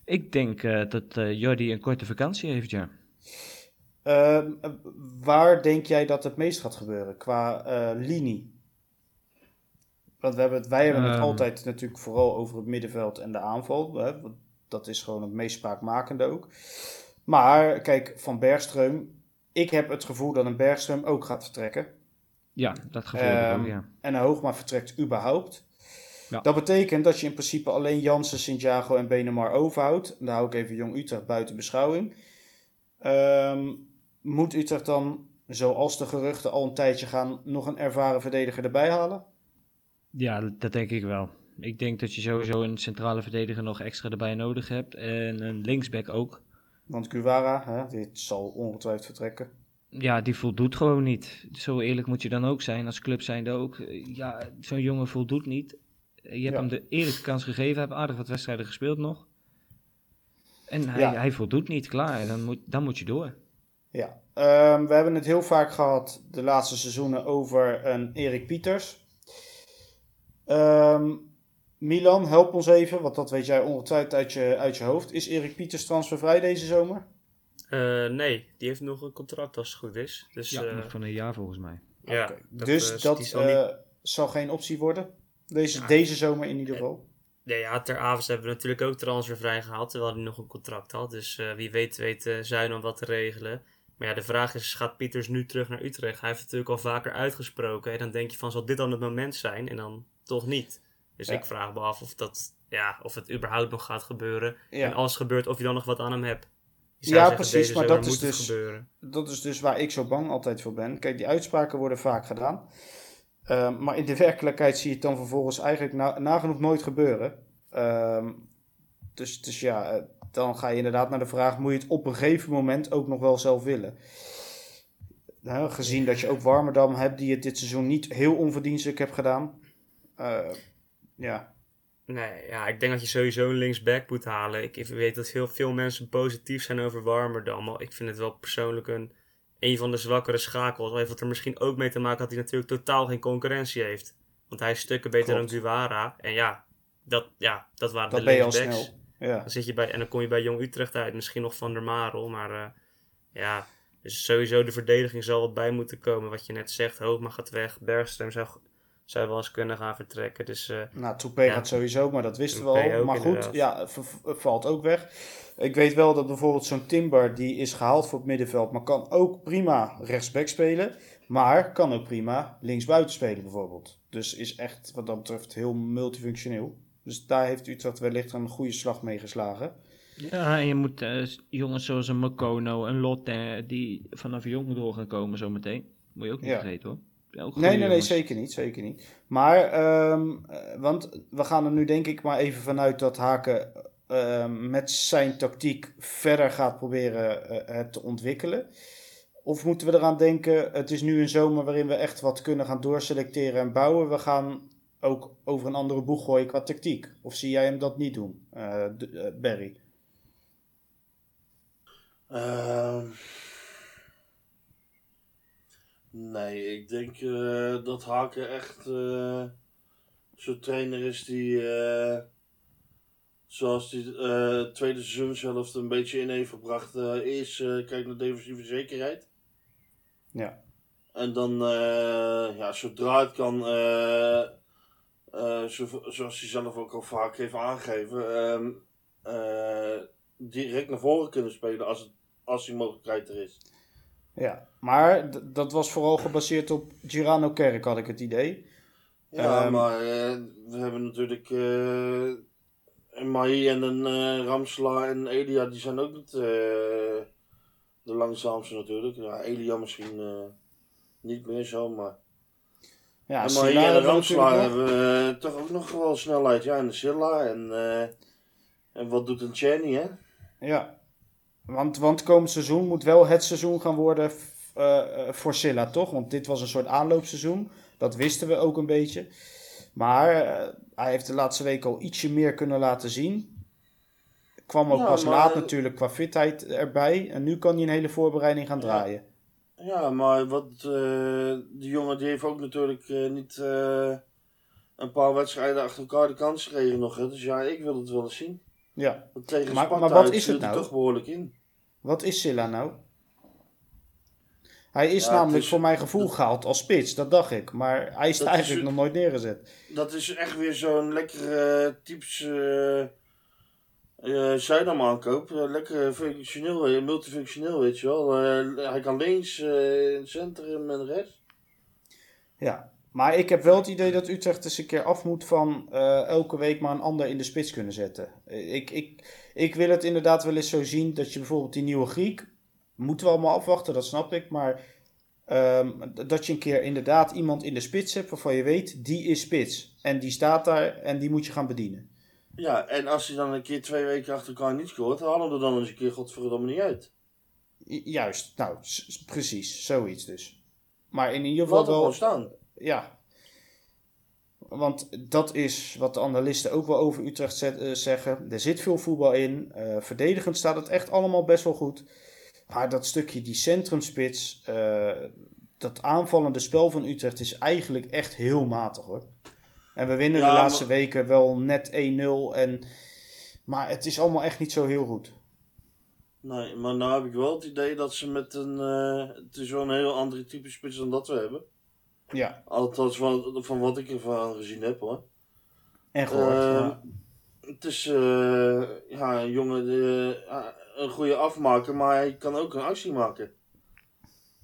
S3: Ik denk eh, dat eh Jordi een korte vakantie heeft, ja.
S2: Ehm, waar denk jij dat het meest gaat gebeuren qua eh, linie? Want we hebben het, wij hebben het
S3: Ehm.
S2: altijd natuurlijk vooral over het middenveld en de aanval. Hè? Dat is gewoon het meest spraakmakende ook. Maar kijk, van Bergström. Ik heb het gevoel dat een Bergström ook gaat vertrekken.
S3: Ja, dat gevoel ik
S2: Ehm,
S3: ook, ja.
S2: En Hoogma vertrekt überhaupt.
S3: Ja.
S2: Dat betekent dat je in principe alleen Jansen, Santiago en Benemar overhoudt. Daar hou ik even Jong Utrecht buiten beschouwing. Ehm, moet Utrecht dan, zoals de geruchten al een tijdje gaan, nog een ervaren verdediger erbij halen?
S3: Ja, dat denk ik wel. Ik denk dat je sowieso een centrale verdediger nog extra erbij nodig hebt. En een linksback ook.
S2: Want Guevara, hè, dit zal ongetwijfeld vertrekken.
S3: Ja, die voldoet gewoon niet. Zo eerlijk moet je dan ook zijn, als club zijnde ook. Ja, zo'n jongen voldoet niet. Je hebt
S2: Ja.
S3: hem de eerlijke kans gegeven, hij heeft aardig wat wedstrijden gespeeld nog. En hij,
S2: Ja.
S3: hij voldoet niet, klaar. Dan moet, dan moet je door.
S2: Ja, ehm, we hebben het heel vaak gehad de laatste seizoenen over een Erik Pieters. Ehm, Milan, help ons even, want dat weet jij ongetwijfeld uit je, uit je hoofd. Is Erik Pieters transfervrij deze zomer?
S4: Eh, nee, die heeft nog een contract als het goed is. Dus
S3: Ja,
S4: ja,
S3: nog van een jaar volgens mij.
S4: ja dat,
S2: dus
S4: eh,
S2: dat
S4: zal niet-
S2: eh, zal geen optie worden? Deze,
S4: Ja.
S2: deze zomer in ieder geval?
S4: Nee, ja, ter avond hebben we natuurlijk ook transfervrij gehaald, terwijl hij nog een contract had. Dus eh, wie weet weet uh, om wat te regelen. Maar ja, de vraag is, gaat Pieters nu terug naar Utrecht? Hij heeft het natuurlijk al vaker uitgesproken. En dan denk je van, zal dit dan het moment zijn? En dan toch niet. Dus
S2: Ja.
S4: ik vraag me af of, dat, ja, of het überhaupt nog gaat gebeuren. En als het gebeurt, of je dan nog wat aan hem hebt.
S2: Ja,
S4: zeggen,
S2: precies, maar dat is dus-. Dat is dus waar ik zo bang altijd voor ben. Kijk, die uitspraken worden vaak gedaan. Ehm, maar in de werkelijkheid zie je het dan vervolgens eigenlijk na, nagenoeg nooit gebeuren. Ehm, dus, dus ja, eh, dan ga je inderdaad naar de vraag: moet je het op een gegeven moment ook nog wel zelf willen? Nou, gezien dat je ook Warmerdam hebt, die het dit seizoen niet heel onverdienstelijk hebt gedaan. Eh, ja,
S4: Nee, ja, ik denk dat je sowieso een linksback moet halen. Ik ik weet dat heel veel mensen positief zijn over Warmerdam. Maar ik vind het wel persoonlijk een, een van de zwakkere schakels. Al heeft wat er misschien ook mee te maken dat hij natuurlijk totaal geen concurrentie heeft. Want hij is stukken beter
S2: Klopt.
S4: dan Guevara. En ja, dat, ja, dat waren
S2: dat
S4: de linksbacks.
S2: Ja.
S4: Dan, zit je bij, en dan kom je bij Jong Utrecht uit. Misschien nog Van der Marel. Maar eh, ja, dus sowieso de verdediging zal wat bij moeten komen. Wat je net zegt, Hoogma gaat weg. Bergström zou, zou wel eens kunnen gaan vertrekken. Dus eh,
S2: Nou, Toupé
S4: Ja.
S2: gaat sowieso, maar dat wisten we al.
S4: ook,
S2: maar goed,
S4: inderdaad.
S2: ja, valt ook weg. Ik weet wel dat bijvoorbeeld zo'n Timber, die is gehaald voor het middenveld, maar kan ook prima rechtsback spelen. Maar kan ook prima linksbuiten spelen bijvoorbeeld. Dus is echt wat dat betreft heel multifunctioneel. Dus daar heeft Utrecht wellicht een goede slag mee geslagen.
S3: Ja, en je moet eh, jongens zoals een Makono, een Lotte, die vanaf jong door gaan komen zometeen. Moet je ook niet
S2: Ja.
S3: vergeten hoor.
S2: Nee, nee, nee, zeker niet, zeker niet. Maar, ehm, eh, want we gaan er nu denk ik maar even vanuit dat Haken ehm, met zijn tactiek verder gaat proberen eh, het te ontwikkelen. Of moeten we eraan denken, het is nu een zomer waarin we echt wat kunnen gaan doorselecteren en bouwen. We gaan ook over een andere boeg gooien qua tactiek. Of zie jij hem dat niet doen, eh, eh, Barry?
S5: Ehm, nee, ik denk eh, dat Haken echt eh, zo'n trainer is die, eh, zoals die tweede seizoen zelf een beetje in heeft gebracht. eerst kijkt naar defensieve zekerheid.
S2: Ja.
S5: En dan, ja, zodra het kan, zo- zoals hij zelf ook al vaak heeft aangegeven, ehm, eh, direct naar voren kunnen spelen als, het, als die mogelijkheid er is.
S2: Ja, maar dat was vooral gebaseerd op Girano Kerk, had ik het idee.
S5: Ja,
S2: Ehm,
S5: maar eh, we hebben natuurlijk eh een Mahi en een eh, Ramsla en Elia, die zijn ook niet de langzaamste natuurlijk. Ja, Elia misschien niet meer zo, maar...
S2: Ja,
S5: en Mahi en Ramsla hebben toch ook nog wel snelheid. Ja, en de Silla en, en wat doet een Chenny, hè?
S2: Ja, want, want komend seizoen moet wel het seizoen gaan worden eh, eh, voor Silla, toch? Want dit was een soort aanloopseizoen. Dat wisten we ook een beetje. Maar eh, hij heeft de laatste week al ietsje meer kunnen laten zien. Kwam ook
S5: Ja,
S2: pas
S5: maar-
S2: laat natuurlijk qua fitheid erbij. En nu kan hij een hele voorbereiding gaan draaien.
S5: Ja, maar wat, eh, die jongen die heeft ook natuurlijk niet een paar wedstrijden achter elkaar de kans gekregen nog. Hè? Dus ja, ik wil het wel eens zien.
S2: Ja,
S5: tegen
S2: Maar-
S5: Sparta
S2: maar wat is het nou?
S5: toch behoorlijk in.
S2: wat is Silla nou? Hij is
S5: Ja,
S2: namelijk
S5: is-
S2: voor mijn gevoel gehaald als spits, dat dacht ik. Maar hij is eigenlijk
S5: is-
S2: nog nooit neergezet.
S5: Dat is echt weer zo'n lekkere typische uh. Eh, lekker functioneel, multifunctioneel weet je wel. Hij kan links, in het centrum en rechts.
S2: Ja, maar ik heb wel het idee dat Utrecht eens een keer af moet van eh, elke week maar een ander in de spits kunnen zetten. Eh, Ik, ik, ik wil het inderdaad wel eens zo zien dat je bijvoorbeeld die nieuwe Griek, moeten we allemaal afwachten, dat snap ik, maar ehm, dat je een keer inderdaad iemand in de spits hebt waarvan je weet, die is spits. En die staat daar en die moet je gaan bedienen.
S5: Ja, en als hij dan een keer twee weken achter elkaar niet scoort, halen we er dan eens een keer godverdomme niet uit.
S2: Ju- Juist, nou, precies, zoiets dus. Maar in ieder geval wel...
S5: staan.
S2: Ja. Want dat is wat de analisten ook wel over Utrecht zet- eh, zeggen. Er zit veel voetbal in. Eh, verdedigend staat het echt allemaal best wel goed. Maar dat stukje, die centrumspits, eh, dat aanvallende spel van Utrecht is eigenlijk echt heel matig hoor. En we winnen
S5: Ja,
S2: de laatste
S5: maar-
S2: weken wel net 1-0. En... Maar het is allemaal echt niet zo heel goed.
S5: Nee, maar nou heb ik wel het idee dat ze met een... eh, het is wel een heel andere type spits dan dat we hebben.
S2: Ja,
S5: Althans van, van wat ik ervan gezien heb hoor.
S2: en gehoord.
S5: Ehm,
S2: ja.
S5: Het is eh, ja, een jongen, die, eh, een goede afmaker, maar hij kan ook een actie maken.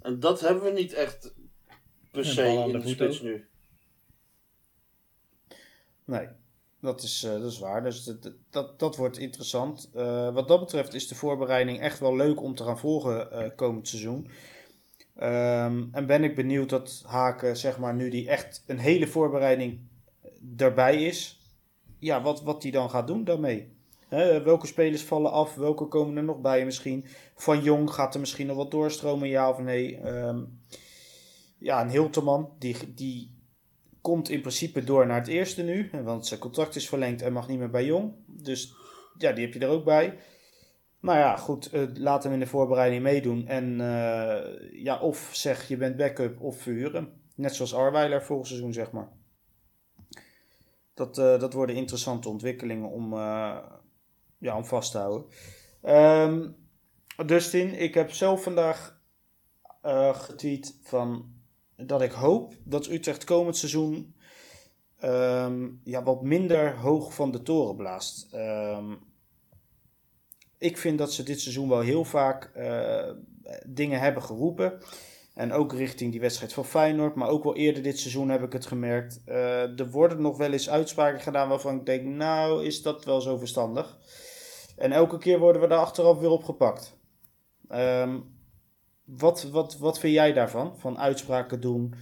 S5: En dat hebben we niet echt per se in
S3: de
S5: de spits
S3: ook.
S5: nu.
S2: Nee, dat is, eh, dat is waar. Dus dat, dat, dat wordt interessant. Wat dat betreft is de voorbereiding echt wel leuk om te gaan volgen komend seizoen. Ehm, en ben ik benieuwd dat Haken, zeg maar, nu die echt een hele voorbereiding erbij is, ja, wat, wat die dan gaat doen daarmee. Welke spelers vallen af? Welke komen er nog bij misschien? Van Jong gaat er misschien nog wat doorstromen, ja of nee? Ehm, ja, een Hilterman, die, die komt in principe door naar het eerste nu. Want zijn contract is verlengd en mag niet meer bij Jong. Dus ja, die heb je er ook bij. Nou ja, goed, eh, laat hem in de voorbereiding meedoen. En eh, ja, of zeg je bent backup of verhuren. Net zoals Arweiler vorig seizoen, zeg maar. Dat, eh, dat worden interessante ontwikkelingen om, ja, om vast te houden. Ehm, Dustin, ik heb zelf vandaag getweet van dat ik hoop dat Utrecht komend seizoen ehm, ja, wat minder hoog van de toren blaast. Ehm, ik vind dat ze dit seizoen wel heel vaak eh, dingen hebben geroepen. En ook richting die wedstrijd van Feyenoord. Maar ook wel eerder dit seizoen heb ik het gemerkt. Eh, er worden nog wel eens uitspraken gedaan waarvan ik denk, nou is dat wel zo verstandig. En elke keer worden we daar achteraf weer op gepakt. Ehm, wat, wat, wat vind jij daarvan? Van uitspraken doen,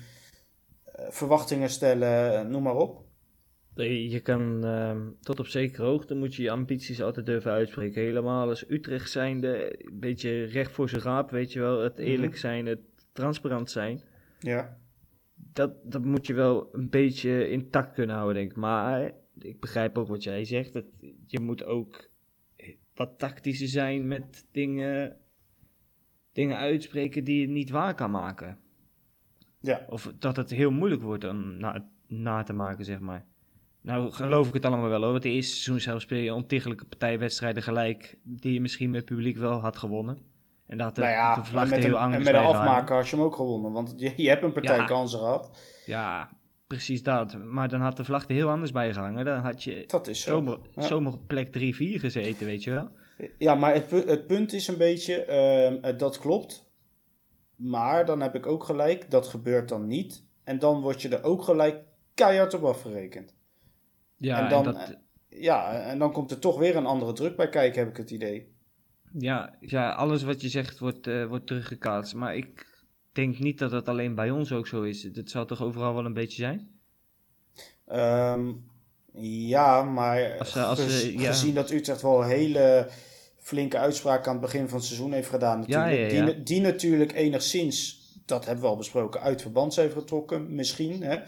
S2: eh, verwachtingen stellen, noem maar op.
S3: Je kan ehm, tot op zekere hoogte moet je je ambities altijd durven uitspreken. Helemaal als Utrecht zijnde, een beetje recht voor zijn raap, weet je wel. Het eerlijk
S2: Mhm.
S3: zijn, het transparant zijn.
S2: Ja.
S3: Dat, dat moet je wel een beetje intact kunnen houden, denk ik. Maar ik begrijp ook wat jij zegt. Dat je moet ook wat tactischer zijn met dingen, dingen uitspreken die je niet waar kan maken.
S2: Ja.
S3: Of dat het heel moeilijk wordt om na, na te maken, zeg maar. Nou, geloof ik het allemaal wel hoor. Want het eerste seizoen zelf speel je ontiegelijke partijwedstrijden gelijk. Die je misschien met het publiek wel had gewonnen. En dat de,
S2: nou ja,
S3: de
S2: met,
S3: heel
S2: en met
S3: waren.
S2: afmaker had je hem ook gewonnen. Want je, je hebt een partij
S3: Ja.
S2: kansen gehad.
S3: Ja, precies dat. Maar dan had de vlag er heel anders bij gehangen. Dan had je
S2: Dat is zo.
S3: zomaar,
S2: Ja.
S3: zomaar op plek 3-4 gezeten, weet je wel.
S2: Ja, maar het, pu- het punt is een beetje, ehm, eh, dat klopt. Maar dan heb ik ook gelijk, dat gebeurt dan niet. En dan word je er ook gelijk keihard op afgerekend.
S3: Ja,
S2: en, dan,
S3: dat,
S2: eh, ja, en dan komt er toch weer een andere druk bij kijken, heb ik het idee.
S3: ja, ja, alles wat je zegt wordt, eh, wordt teruggekaatst. Maar ik denk niet dat dat alleen bij ons ook zo is. Het zal toch overal wel een beetje zijn?
S2: Ehm, ja, maar
S3: Als ja.
S2: gezien dat Utrecht wel hele flinke uitspraken aan het begin van het seizoen heeft gedaan. Natuurlijk,
S3: ja, ja.
S2: Die, die natuurlijk enigszins, dat hebben we al besproken, uit verband heeft getrokken, misschien. Hè?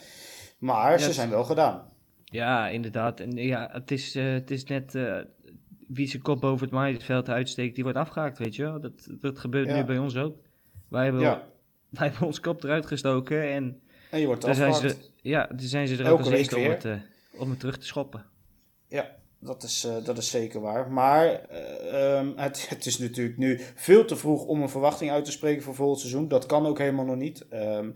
S2: Maar ze zijn wel gedaan.
S3: Ja, inderdaad. En ja, het is, eh, het is net eh, wie zijn kop boven het maaiveld uitsteekt, die wordt afgehaakt, weet je wel. Dat, dat gebeurt
S2: Ja.
S3: nu bij ons ook. Wij hebben,
S2: Ja,
S3: wij hebben ons kop eruit gestoken en
S2: en je wordt
S3: daar zijn, ze, ja, daar zijn ze er
S2: Elke
S3: ook als eerste om het, eh, om het terug te schoppen.
S2: Ja, dat is, dat is zeker waar. Maar eh, ehm, het, het is natuurlijk nu veel te vroeg om een verwachting uit te spreken voor volgend seizoen. Dat kan ook helemaal nog niet. Ehm,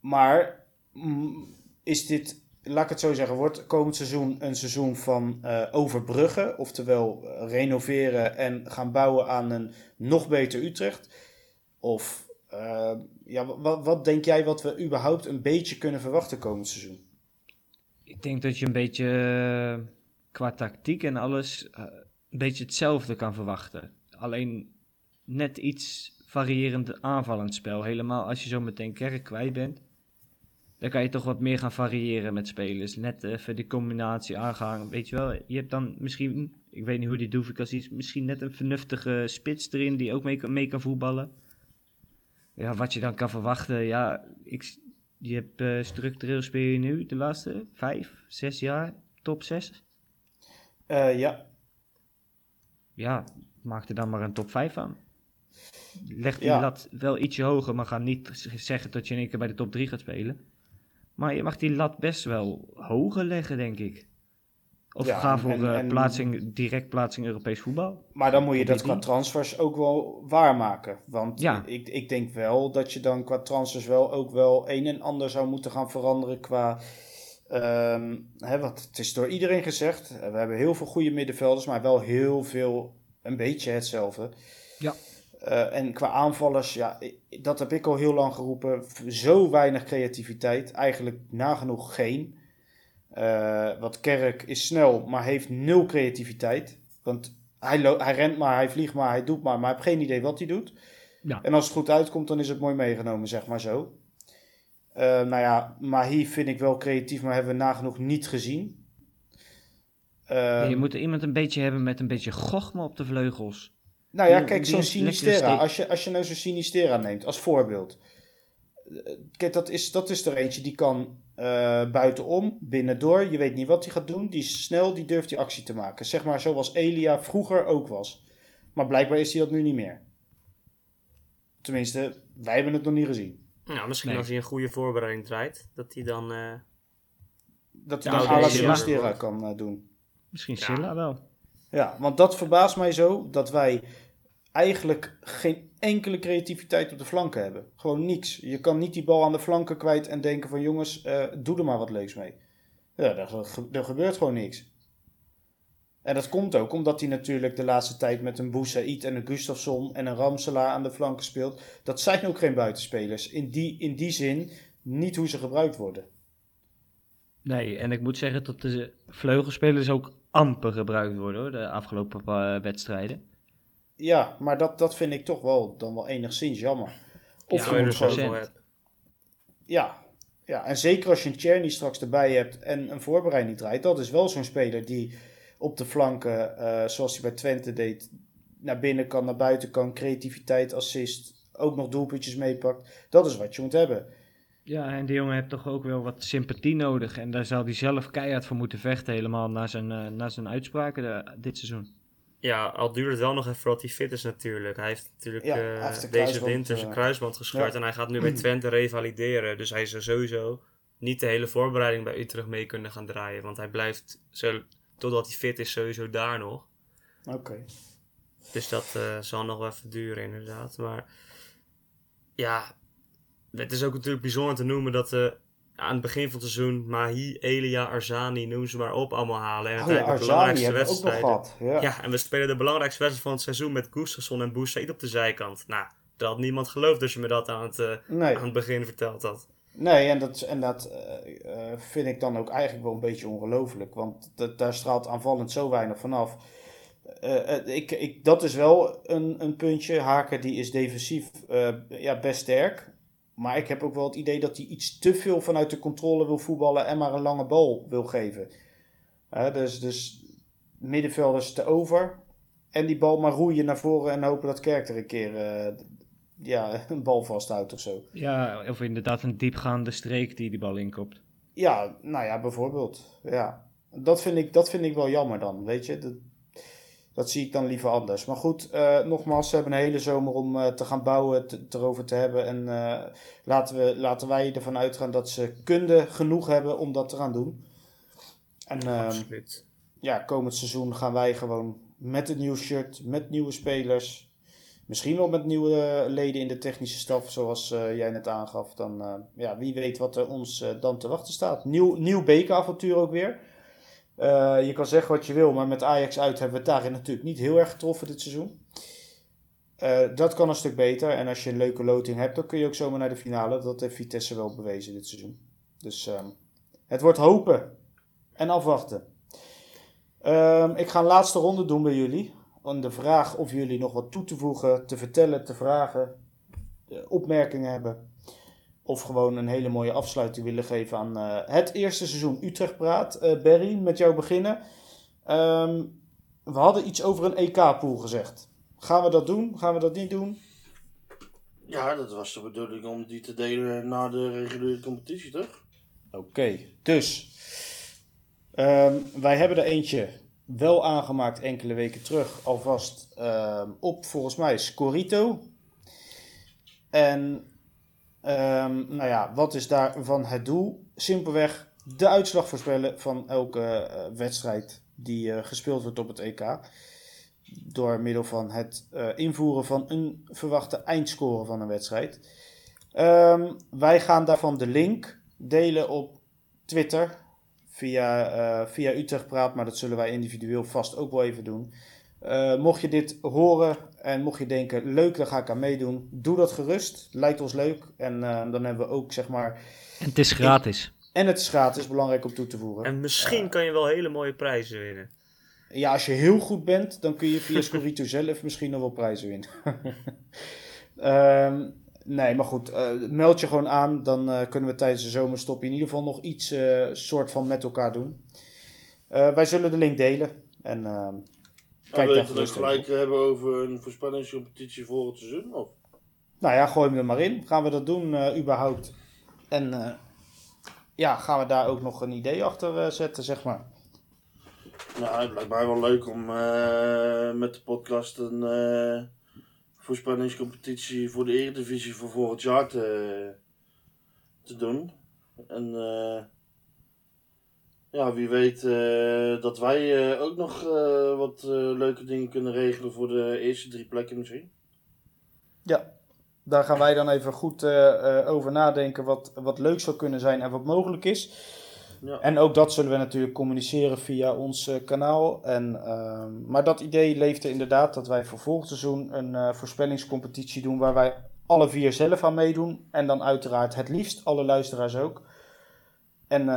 S2: maar mm, is dit, laat ik het zo zeggen, wordt komend seizoen een seizoen van eh, overbruggen? Oftewel eh, renoveren en gaan bouwen aan een nog beter Utrecht? Of Uh, ja, wat, wat denk jij wat we überhaupt een beetje kunnen verwachten komend seizoen?
S3: Ik denk dat je een beetje qua tactiek en alles een beetje hetzelfde kan verwachten. Alleen net iets variërend aanvallend spel. Helemaal als je zo meteen kerk kwijt bent. Dan kan je toch wat meer gaan variëren met spelers. Net even die combinatie aangaan. Weet je wel, je hebt dan misschien, ik weet niet hoe die Doevikas is, misschien net een vernuftige spits erin die ook mee, mee kan voetballen. Ja, wat je dan kan verwachten, ja, ik, je hebt uh, structureel speel je nu de laatste vijf, zes jaar top zes?
S2: Uh, ja.
S3: Ja, maak er dan maar een top 5 van. Leg die ja. lat wel ietsje hoger, maar ga niet zeggen dat je in één keer bij de top 3 gaat spelen. Maar je mag die lat best wel hoger leggen, denk ik. Of ja, ga voor en, en, plaatsing, direct plaatsing Europees voetbal.
S2: Maar dan moet je dat qua transfers ook wel waarmaken. Want ja. ik, ik denk wel dat je dan qua transfers wel ook wel een en ander zou moeten gaan veranderen qua... Um, hè, wat, het is door iedereen gezegd. We hebben heel veel goede middenvelders, maar wel heel veel een beetje hetzelfde.
S3: Ja.
S2: Uh, en qua aanvallers, ja, dat heb ik al heel lang geroepen. Zo weinig creativiteit, eigenlijk nagenoeg geen. Uh, wat Kerk is snel, maar heeft nul creativiteit. Want hij, hij rent maar, hij vliegt maar, hij doet maar, maar hij heeft geen idee wat hij doet.
S3: Ja.
S2: En als het goed uitkomt, dan is het mooi meegenomen, zeg maar zo. Uh, nou ja, Mahi vind ik wel creatief, maar hebben we nagenoeg niet gezien.
S3: Uh, je moet iemand een beetje hebben met een beetje gochme op de vleugels.
S2: Nou ja, kijk, zo'n Sinistera. Als je, als je nou zo'n Sinistera neemt als voorbeeld. Kijk, dat is, dat is er eentje die kan uh, buitenom, binnendoor. Je weet niet wat hij gaat doen. Die is snel, die durft die actie te maken. Zeg maar zoals Elia vroeger ook was. Maar blijkbaar is hij dat nu niet meer. Tenminste, wij hebben het nog niet gezien.
S4: Nou, misschien nee. als hij een goede voorbereiding draait, dat hij dan... Uh...
S2: Dat hij dan Ala Sinistera kan uh, doen.
S3: Misschien Silla ja. wel.
S2: Ja, want dat verbaast mij zo, dat wij eigenlijk geen enkele creativiteit op de flanken hebben. Gewoon niks. Je kan niet die bal aan de flanken kwijt en denken van jongens, uh, doe er maar wat leuks mee. Ja, er, gebeurt gewoon niks. En dat komt ook omdat hij natuurlijk de laatste tijd met een Boussaïd en een Gustafsson en een Ramselaar aan de flanken speelt. Dat zijn ook geen buitenspelers. In die, in die zin niet hoe ze gebruikt worden.
S3: Nee, en ik moet zeggen dat de vleugelspelers ook amper gebruikt worden hoor, de afgelopen uh, wedstrijden.
S2: Ja, maar dat, dat vind ik toch wel dan wel enigszins jammer.
S4: Of ja, je hebt.
S2: Ja, ja, en zeker als je een Cherny straks erbij hebt en een voorbereiding draait. Dat is wel zo'n speler die op de flanken, uh, zoals hij bij Twente deed, naar binnen kan, naar buiten kan, creativiteit, assist, ook nog doelpuntjes meepakt. Dat is wat je moet hebben.
S3: Ja, en die jongen heeft toch ook wel wat sympathie nodig. En daar zal hij zelf keihard voor moeten vechten, helemaal na zijn, uh, na zijn uitspraken de, dit seizoen.
S4: Ja, al duurt het wel nog even voordat hij fit is natuurlijk. Hij heeft natuurlijk ja, uh, heeft deze winter zijn kruisband gescheurd ja. en hij gaat nu bij Twente revalideren. Dus hij zou sowieso niet de hele voorbereiding bij Utrecht mee kunnen gaan draaien. Want hij blijft, zo, totdat hij fit is, sowieso daar nog.
S2: Oké. Okay.
S4: Dus dat uh, zal nog wel even duren inderdaad. Maar ja, het is ook natuurlijk bijzonder te noemen dat uh, aan het begin van het seizoen Mahi, Elia, Arzani, noem ze maar op, allemaal halen. En
S2: oh, ja, de belangrijkste wedstrijden. Ja.
S4: ja. en we spelen de belangrijkste wedstrijd van het seizoen met Gustafsson en Boussaïd op de zijkant. Nou, dat had niemand geloofd als je me dat aan het, uh, nee. aan het begin verteld had.
S2: Nee, en dat, en dat uh, vind ik dan ook eigenlijk wel een beetje ongelooflijk. Want dat, daar straalt aanvallend zo weinig vanaf. Uh, ik, ik, dat is wel een, een puntje. Haker die is defensief ja, best sterk. Maar ik heb ook wel het idee dat hij iets te veel vanuit de controle wil voetballen en maar een lange bal wil geven. Uh, dus, dus middenvelders te over. En die bal maar roeien naar voren en hopen dat Kerk er een keer uh, ja, een bal vasthoudt of zo.
S3: Ja, of inderdaad een diepgaande streek die die bal inkopt.
S2: Ja, nou ja, bijvoorbeeld. Ja. Dat, vind ik, dat vind ik wel jammer dan, weet je. Dat, dat zie ik dan liever anders. Maar goed, uh, nogmaals, ze hebben een hele zomer om uh, te gaan bouwen, het erover te hebben. En uh, laten, we, laten wij ervan uitgaan dat ze kunde genoeg hebben om dat te gaan doen. En
S4: Absoluut.
S2: ja, komend seizoen gaan wij gewoon met een nieuw shirt, met nieuwe spelers. Misschien wel met nieuwe leden in de technische staf, zoals jij net aangaf. Dan, ja, wie weet wat er ons dan te wachten staat. Nieuw, nieuw bekeravontuur ook weer. Uh, je kan zeggen wat je wil, maar met Ajax uit hebben we het daarin natuurlijk niet heel erg getroffen dit seizoen. Eh, dat kan een stuk beter. En als je een leuke loting hebt, dan kun je ook zomaar naar de finale. Dat heeft Vitesse wel bewezen dit seizoen. Dus ehm, het wordt hopen en afwachten. Ehm, ik ga een laatste ronde doen bij jullie. Om de vraag of jullie nog wat toe te voegen, te vertellen, te vragen, eh, opmerkingen hebben. Of gewoon een hele mooie afsluiting willen geven aan eh, het eerste seizoen Utrecht Praat. Eh Barry, met jou beginnen. Ehm, we hadden iets over een EK-pool gezegd. Gaan we dat doen? Gaan we dat niet doen?
S5: Ja, dat was de bedoeling om die te delen na de reguliere competitie, toch?
S2: Oké, dus ehm, wij hebben er eentje wel aangemaakt enkele weken terug, alvast ehm, op volgens mij Scorito. En ehm, nou ja, wat is daarvan het doel? Simpelweg de uitslag voorspellen van elke eh, wedstrijd die eh, gespeeld wordt op het EK. Door middel van het eh, invoeren van een verwachte eindscore van een wedstrijd. Ehm, wij gaan daarvan de link delen op Twitter via, via Utrecht Praat, maar dat zullen wij individueel vast ook wel even doen. Eh, mocht je dit horen en mocht je denken, leuk, daar ga ik aan meedoen, doe dat gerust. Lijkt ons leuk. En eh, dan hebben we ook, zeg maar...
S3: En het is gratis.
S2: En het is gratis, belangrijk om toe te voegen.
S4: En misschien kan je wel hele mooie prijzen winnen.
S2: Ja, als je heel goed bent, dan kun je via Scorito zelf misschien nog wel prijzen winnen. Ehm, nee, maar goed, eh, meld je gewoon aan. Dan eh, kunnen we tijdens de zomerstop in ieder geval nog iets eh, soort van met elkaar doen. Eh, wij zullen de link delen. En ehm,
S5: Kijk, wil je het gelijk hebben over een voorspellingscompetitie voor het seizoen? Of?
S2: Nou ja, gooi hem er maar in. Gaan we dat doen eh, überhaupt? En eh, ja, gaan we daar ook nog een idee achter eh, zetten, zeg maar.
S5: Nou, het lijkt mij wel leuk om met de podcast een voorspellingscompetitie voor de Eredivisie voor volgend jaar te, te doen. En eh, ja, wie weet eh, dat wij eh, ook nog eh, wat leuke dingen kunnen regelen voor de eerste drie plekken misschien.
S2: Ja, daar gaan wij dan even goed over nadenken wat, wat leuk zou kunnen zijn en wat mogelijk is.
S5: Ja.
S2: En ook dat zullen we natuurlijk communiceren via ons kanaal. En, ehm, maar dat idee leefde inderdaad dat wij voor volgend seizoen een voorspellingscompetitie doen waar wij alle vier zelf aan meedoen. En dan uiteraard het liefst alle luisteraars ook. En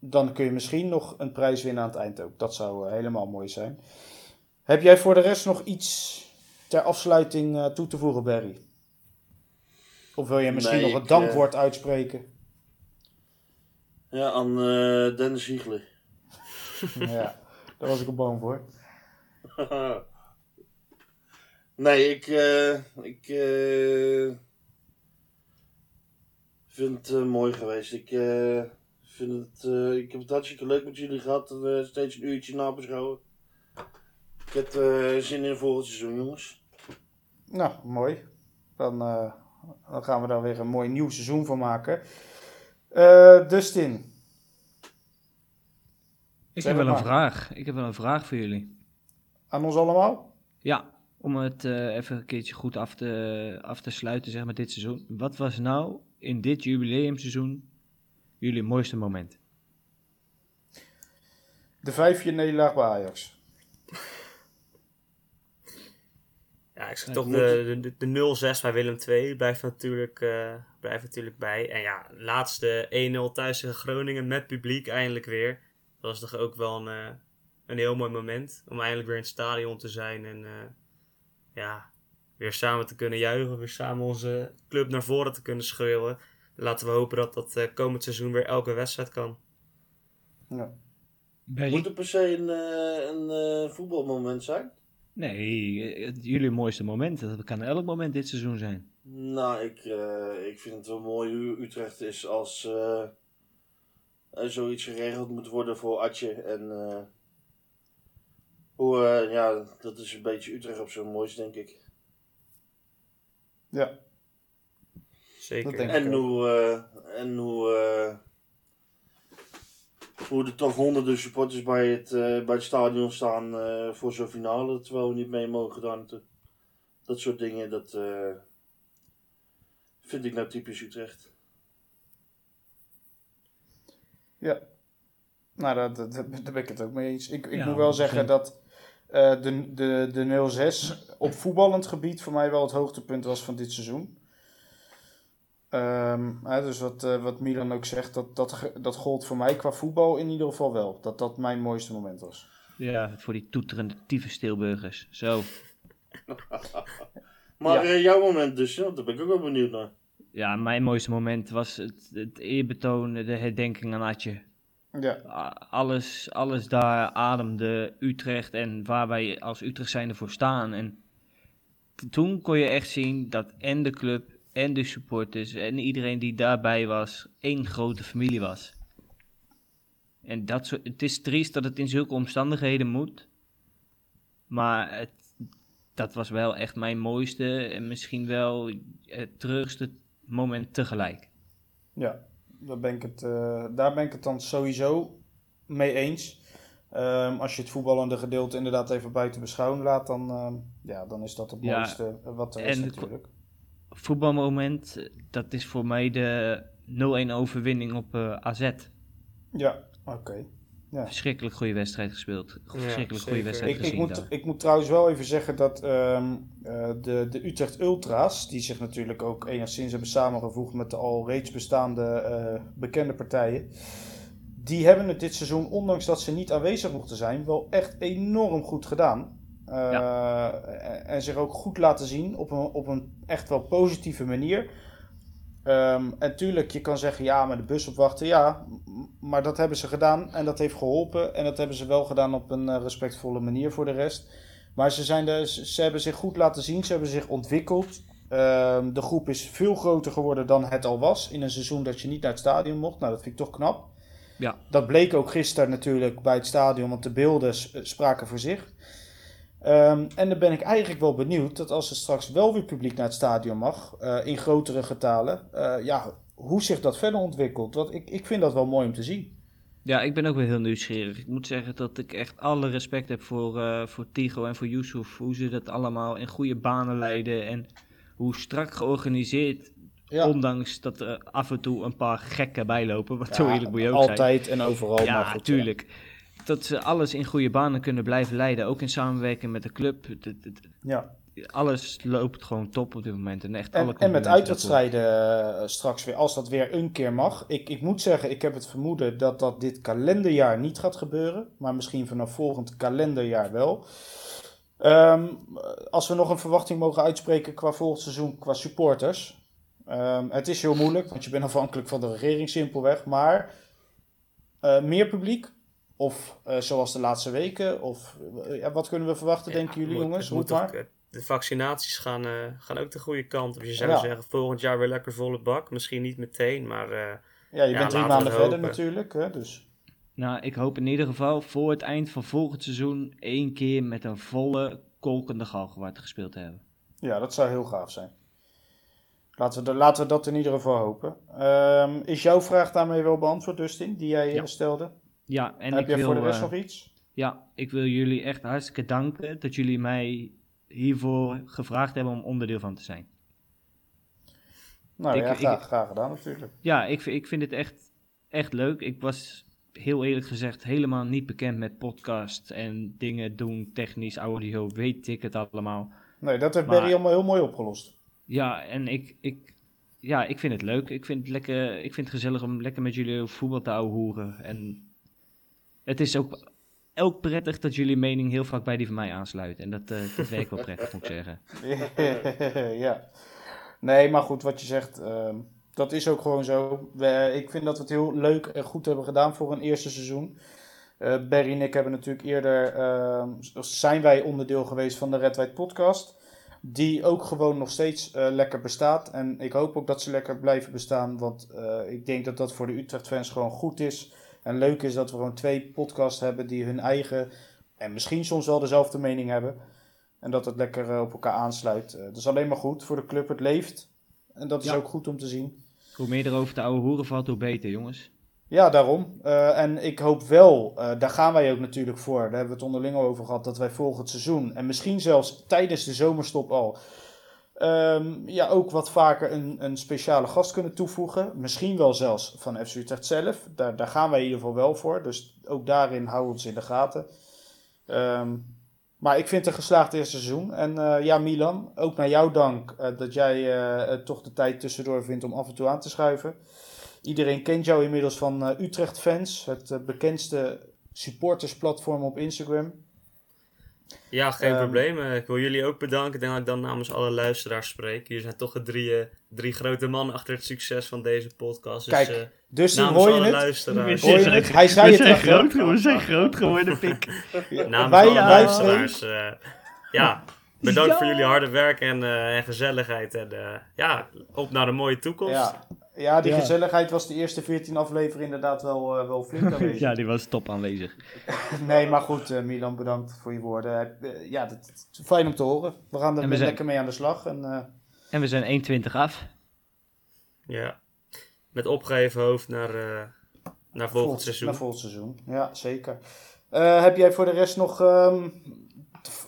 S2: dan kun je misschien nog een prijs winnen aan het eind ook. Dat zou eh, helemaal mooi zijn. Heb jij voor de rest nog iets ter afsluiting eh, toe te voegen, Barry? Of wil je misschien
S5: Nee,
S2: nog een dankwoord uitspreken?
S5: Ja, aan eh, Dennis Ziegler.
S2: ja, daar was ik al bang voor.
S5: nee, ik, eh, ik eh, vind het eh, mooi geweest. Ik, eh, vind het, eh, ik heb het hartstikke leuk met jullie gehad. Eh, steeds een uurtje nabeschouwen. Ik heb eh, zin in volgend seizoen, jongens.
S2: Nou, mooi. Dan, eh, dan gaan we daar weer een mooi nieuw seizoen van maken. Eh, Dustin,
S3: Ik heb wel een vraag. Ik heb wel een vraag voor jullie.
S2: aan ons allemaal?
S3: Ja, om het eh, even een keertje goed af te, af te sluiten, zeg maar, dit seizoen. Wat was nou in dit jubileumseizoen jullie mooiste moment?
S2: De vijfje nederlaag bij Ajax.
S4: Ja, ik zeg toch de, de, de 0-6 bij Willem II blijft natuurlijk, eh, blijft natuurlijk bij. En ja, laatste 1-0 thuis tegen Groningen met publiek eindelijk weer. Dat was toch ook wel een, eh, een heel mooi moment. Om eindelijk weer in het stadion te zijn. En eh, ja, weer samen te kunnen juichen. Weer samen onze club naar voren te kunnen schreeuwen. Laten we hopen dat dat eh, komend seizoen weer elke wedstrijd kan.
S2: Ja.
S5: Moet het per se een, eh, een eh, voetbalmoment zijn?
S3: Nee, jullie mooiste moment. Dat kan elk moment dit seizoen zijn.
S5: Nou, ik, eh, ik vind het wel mooi hoe Utrecht is als eh, er zoiets geregeld moet worden voor Atje. En eh, hoe, eh, ja, dat is een beetje Utrecht op zijn mooist, denk ik.
S2: ja.
S4: Zeker.
S2: Dat ik.
S5: En hoe, eh, en hoe, eh, hoe er toch honderden supporters bij het, eh, bij het stadion staan eh, voor zo'n finale, terwijl we niet mee mogen naartoe. Dat soort dingen, dat eh, vind ik nou typisch Utrecht.
S2: Ja. Nou, daar, daar, daar ben ik het ook mee eens. Ik, ik
S3: Ja,
S2: moet wel zeggen
S3: 100%.
S2: dat eh, de, de, de 0-6 op voetballend gebied voor mij wel het hoogtepunt was van dit seizoen. Ehm, hè, dus wat, eh, wat Milan ook zegt, dat, dat, dat gold voor mij qua voetbal in ieder geval wel. Dat dat mijn mooiste moment was.
S3: Ja, voor die toeterende tyfus Stilburgers. Zo.
S5: Maar
S2: Ja.
S5: eh, jouw moment dus, ja, daar ben ik ook wel benieuwd naar.
S3: Ja, mijn mooiste moment was het, het eerbetoon, de herdenking aan Atje.
S2: Ja,
S3: Alles, alles daar ademde Utrecht en waar wij als Utrecht zijn ervoor staan. En toen kon je echt zien dat en de club en de supporters en iedereen die daarbij was, één grote familie was. En dat soort, het is triest dat het in zulke omstandigheden moet. Maar het, dat was wel echt mijn mooiste en misschien wel het terugste moment tegelijk.
S2: ja daar, ben ik het, eh, daar ben ik het dan sowieso mee eens. Ehm, als je het voetballende gedeelte inderdaad even buiten beschouwing laat, dan, ehm, ja, dan is dat het
S3: Ja,
S2: mooiste wat er is
S3: het-
S2: natuurlijk.
S3: Voetbalmoment, dat is voor mij de 0-1 overwinning op eh, AZ.
S2: Ja, oké. Ja.
S3: Verschrikkelijk goede wedstrijd gespeeld. Verschrikkelijk goede wedstrijd
S2: Ik, ik,
S3: gezien
S2: moet,
S3: daar.
S2: ik moet trouwens wel even zeggen dat ehm, eh, de, de Utrecht Ultra's, die zich natuurlijk ook enigszins hebben samengevoegd met de al reeds bestaande eh, bekende partijen, die hebben het dit seizoen, ondanks dat ze niet aanwezig mochten zijn, wel echt enorm goed gedaan. Eh, en, en zich ook goed laten zien op een, op een echt wel positieve manier. Ehm, en tuurlijk, je kan zeggen, ja, maar de bus opwachten, ja. Maar dat hebben ze gedaan en dat heeft geholpen. En dat hebben ze wel gedaan op een eh, respectvolle manier voor de rest. Maar ze, zijn de, ze hebben zich goed laten zien, ze hebben zich ontwikkeld. Ehm, de groep is veel groter geworden dan het al was. In een seizoen dat je niet naar het stadion mocht. Nou, dat vind ik toch knap.
S3: Ja.
S2: Dat bleek ook gisteren natuurlijk bij het stadion, want de beelden spraken voor zich. Ehm, en dan ben ik eigenlijk wel benieuwd dat als er straks wel weer publiek naar het stadion mag, eh, in grotere getalen, eh, ja, hoe zich dat verder ontwikkelt. Want ik, ik vind dat wel mooi om te zien.
S3: Ja, ik ben ook wel heel nieuwsgierig. Ik moet zeggen dat ik echt alle respect heb voor, eh voor Tigo en voor Yusuf. Hoe ze dat allemaal in goede banen leiden. En hoe strak georganiseerd.
S2: Ja.
S3: Ondanks dat er af en toe een paar gekken bijlopen. Wat zo
S2: Ja,
S3: eerlijk moet je ook zijn.
S2: Altijd en overal.
S3: Ja,
S2: goed,
S3: tuurlijk. Dat ze alles in goede banen kunnen blijven leiden. Ook in samenwerking met de club.
S2: Ja.
S3: alles loopt gewoon top op dit moment. En, echt alle
S2: En, met uitwedstrijden eh, straks weer, als dat weer een keer mag. Ik, ik moet zeggen, ik heb het vermoeden dat dat dit kalenderjaar niet gaat gebeuren. Maar misschien vanaf volgend kalenderjaar wel. Ehm, als we nog een verwachting mogen uitspreken qua volgend seizoen, qua supporters. Ehm, het is heel moeilijk, want je bent afhankelijk van de regering simpelweg. Maar eh, meer publiek? Of eh, zoals de laatste weken? Of eh, ja, wat kunnen we verwachten,
S4: Ja,
S2: denken jullie
S4: moet-
S2: jongens?
S4: het moet
S2: maar.
S4: eh, de vaccinaties gaan, eh, gaan ook de goede kant op. Je zou
S2: Ja.
S4: zeggen, volgend jaar weer lekker volle bak. Misschien niet meteen, maar eh,
S2: Ja, je
S4: Ja,
S2: bent drie maanden verder
S4: hopen.
S2: natuurlijk. Hè, dus.
S3: Nou, ik hoop in ieder geval voor het eind van volgend seizoen één keer met een volle kolkende galgenwaard gespeeld te hebben.
S2: Ja, dat zou heel gaaf zijn. Laten we, de- laten we dat in ieder geval hopen. Ehm, is jouw vraag daarmee wel beantwoord, Dustin, die jij
S3: Ja.
S2: stelde?
S3: Ja, en
S2: Heb
S3: ik
S2: jij
S3: wil,
S2: voor de rest
S3: eh,
S2: nog iets?
S3: ja, ik wil jullie echt hartstikke danken dat jullie mij hiervoor gevraagd hebben om onderdeel van te zijn.
S2: Nou
S3: ik-
S2: ja,
S3: ik-
S2: graag, graag gedaan natuurlijk.
S3: Ja, ik, vind- ik vind het echt, echt leuk. Ik was heel eerlijk gezegd helemaal niet bekend met podcast en dingen doen, technisch, audio, weet ik het allemaal.
S2: Nee, dat heeft Barry allemaal heel mooi opgelost.
S3: Ja, en ik, ik, ja, ik vind het leuk. Ik vind het, lekker, ik vind het gezellig om lekker met jullie voetbal te ouwehoeren. En het is ook, ook prettig dat jullie mening heel vaak bij die van mij aansluit. En dat, eh, dat wel prettig, moet ik zeggen.
S2: ja. Nee, maar goed, wat je zegt, ehm, dat is ook gewoon zo. Ik vind dat we het heel leuk en goed hebben gedaan voor een eerste seizoen. Eh Barry en ik hebben natuurlijk eerder, ehm, zijn wij onderdeel geweest van de Red White podcast. Die ook gewoon nog steeds eh, lekker bestaat. En ik hoop ook dat ze lekker blijven bestaan. Want ik denk dat dat voor de Utrecht-fans gewoon goed is. En leuk is dat we gewoon twee podcasts hebben die hun eigen... En misschien soms wel dezelfde mening hebben. En dat het lekker eh, op elkaar aansluit. Eh, dat is alleen maar goed voor de club. Het leeft. En dat is
S3: Ja.
S2: ook goed om te zien.
S3: Hoe meer erover te ouwe hoeren valt, hoe beter, jongens.
S2: Ja, daarom. Eh, en ik hoop wel, daar gaan wij ook natuurlijk voor. Daar hebben we het onderling al over gehad. Dat wij volgend seizoen, en misschien zelfs tijdens de zomerstop al, ehm, ja, ook wat vaker een, een speciale gast kunnen toevoegen. Misschien wel zelfs van FC Utrecht zelf. Daar, daar gaan wij in ieder geval wel voor. Dus ook daarin houden we ons in de gaten. Ehm, maar ik vind het een geslaagd eerste seizoen. En eh, ja, Milan, ook naar jou dank eh, dat jij eh, toch de tijd tussendoor vindt om af en toe aan te schuiven. Iedereen kent jou inmiddels van Utrecht Fans, het bekendste supportersplatform op Instagram.
S4: Ja, geen
S2: Ehm,
S4: probleem. Eh, Ik wil jullie ook bedanken. Ik denk dat ik dan namens alle luisteraars spreek. Jullie zijn toch de drie, eh, drie grote mannen achter het succes van deze podcast. Dus
S2: Kijk,
S4: eh,
S2: Dus dan
S4: namens
S2: hoor je
S4: alle
S2: het.
S4: luisteraars.
S2: Hoor je het? Hij zei
S3: we
S2: het
S3: zijn
S2: echt, hè?
S3: groot, geworden, we zijn groot geworden, pik.
S4: Namens
S2: Wij-
S4: alle luisteraars. ja, bedankt
S3: Ja.
S4: voor jullie harde werk en, eh, en gezelligheid. En eh, ja, op naar een mooie toekomst.
S2: Ja, ja die
S3: Ja.
S2: gezelligheid was de eerste 14 afleveringen inderdaad wel, eh, wel flink aanwezig.
S3: Ja, die was top aanwezig.
S2: Nee, maar goed, eh, Milan, bedankt voor je woorden. Ja, dat, fijn om te horen. We gaan er
S3: En we zijn-
S2: lekker mee aan de slag. En, eh,
S3: En we zijn 1,20 af.
S4: Ja. Met opgeheven hoofd naar, eh, naar volgend
S2: Vol-
S4: seizoen.
S2: Naar volgend seizoen, ja, zeker. Eh, heb jij voor de rest nog ehm,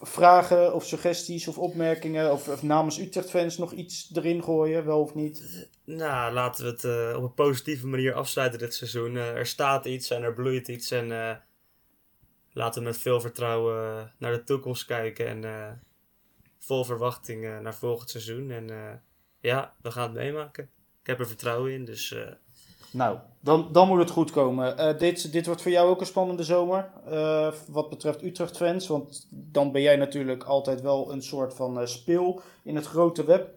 S2: vragen of suggesties of opmerkingen? Of, of namens Utrecht-fans nog iets erin gooien, wel of niet?
S4: Nou, laten we het eh, op een positieve manier afsluiten dit seizoen. Eh, er staat iets en er bloeit iets. En eh, laten we met veel vertrouwen naar de toekomst kijken. En vol verwachting naar volgend seizoen. En ja, we gaan het meemaken. Ik heb er vertrouwen in. Dus
S2: Nou, dan, dan moet het goed komen. Eh, dit, dit wordt voor jou ook een spannende zomer. eh, wat betreft Utrecht-fans. Want dan ben jij natuurlijk altijd wel een soort van eh, speel in het grote web.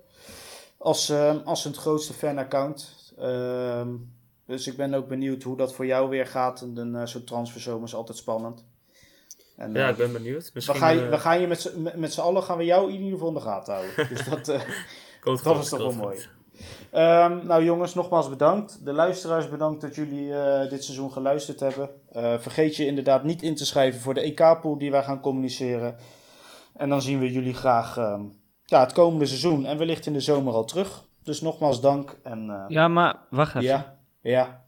S2: Als, als het grootste fanaccount. Ehm dus ik ben ook benieuwd hoe dat voor jou weer gaat. En een, zo'n transferzomer is altijd spannend. En,
S4: ja, ik ben benieuwd.
S2: we
S4: Misschien
S2: gaan, je- we gaan je met, z'n- allen gaan we jou in ieder geval in de gaten houden. Dus dat, dat is toch wel mooi. Ehm, nou jongens, nogmaals bedankt. De luisteraars bedankt dat jullie eh, dit seizoen geluisterd hebben. Eh, vergeet je inderdaad niet in te schrijven voor de EK-pool die wij gaan communiceren. En dan zien we jullie graag ehm, ja, het komende seizoen en wellicht in de zomer al terug. Dus nogmaals dank. En, eh,
S3: Ja, maar wacht even.
S2: ja, ja.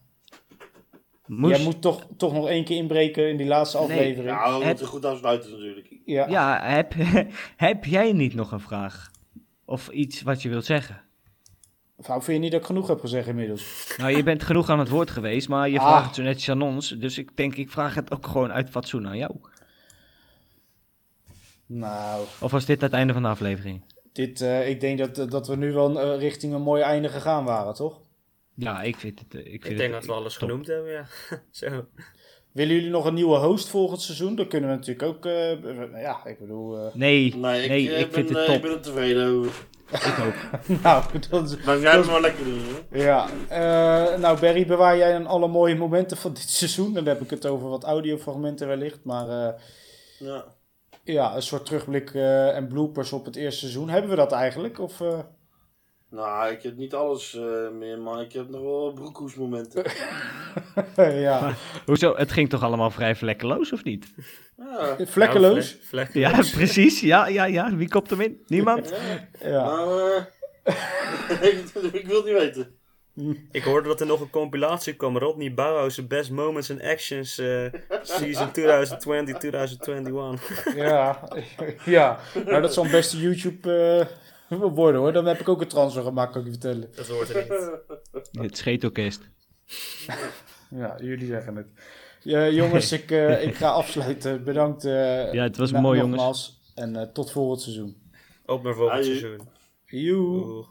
S3: Moest-
S2: Jij moet toch, toch nog één keer inbreken in die laatste
S3: Nee.
S2: aflevering.
S5: Ja, we
S3: Het-
S5: moeten goed afsluiten natuurlijk.
S2: Ja.
S3: Ja, heb, heb jij niet nog een vraag? Of iets wat je wilt zeggen?
S2: Nou, vind je niet dat ik genoeg heb gezegd inmiddels?
S3: Nou, je bent genoeg aan het woord geweest, maar je
S2: Ah.
S3: vraagt het zo netjes aan ons. Dus ik denk, ik vraag het ook gewoon uit fatsoen aan jou.
S2: Nou,
S3: Of was dit het einde van de aflevering?
S2: dit, eh, ik denk dat, dat we nu wel eh, richting een mooi einde gegaan waren, toch?
S3: Ja, ik vind het... eh, Ik, vind
S4: Ik
S3: het,
S4: denk dat we alles
S3: top.
S4: genoemd hebben, ja. Zo.
S2: Willen jullie nog een nieuwe host volgend seizoen? Dan kunnen we natuurlijk ook. eh, ja, ik bedoel. eh,
S3: Nee,
S5: Nee, ik,
S3: nee, ik vind het top.
S5: ik ben er tevreden over.
S3: Ik ook.
S2: nou, dat is,
S5: Maar jij moet maar lekker doen. Hè?
S2: ja. eh, nou, Barry, bewaar jij dan alle mooie momenten van dit seizoen? Dan heb ik het over wat audiofragmenten wellicht. Maar eh,
S5: Ja.
S2: ja, een soort terugblik eh, en bloopers op het eerste seizoen. Hebben we dat eigenlijk? Of, eh,
S5: Nou, ik heb niet alles eh, meer, maar ik heb nog wel broekhoesmomenten.
S2: ja,
S3: Hoezo? Het ging toch allemaal vrij vlekkeloos, of niet?
S5: Ja.
S2: vlekkeloos.
S4: Ja, vle- vlekkeloos.
S3: Ja, precies. Ja, ja, ja. Wie kopt hem in? Niemand?
S5: ja.
S2: Ja.
S5: Nou, eh, ik, wil het niet weten.
S4: Ik hoorde dat er nog een compilatie kwam. Rodney Bauhaus' Best Moments and Actions eh, Season 2020-2021.
S2: Ja, ja. Nou, dat zal een beste YouTube eh, worden hoor. Dan heb ik ook een transfer gemaakt, kan ik je vertellen.
S4: Dat hoort er niet.
S3: Het scheetorkest.
S2: Ja, jullie zeggen het. Ja, jongens, ik, eh, ik ga afsluiten. Bedankt. eh,
S3: Ja, het was mooi, jongens.
S2: nogmaals. En eh, tot volgend seizoen.
S4: Op naar volgend seizoen.
S2: Joe.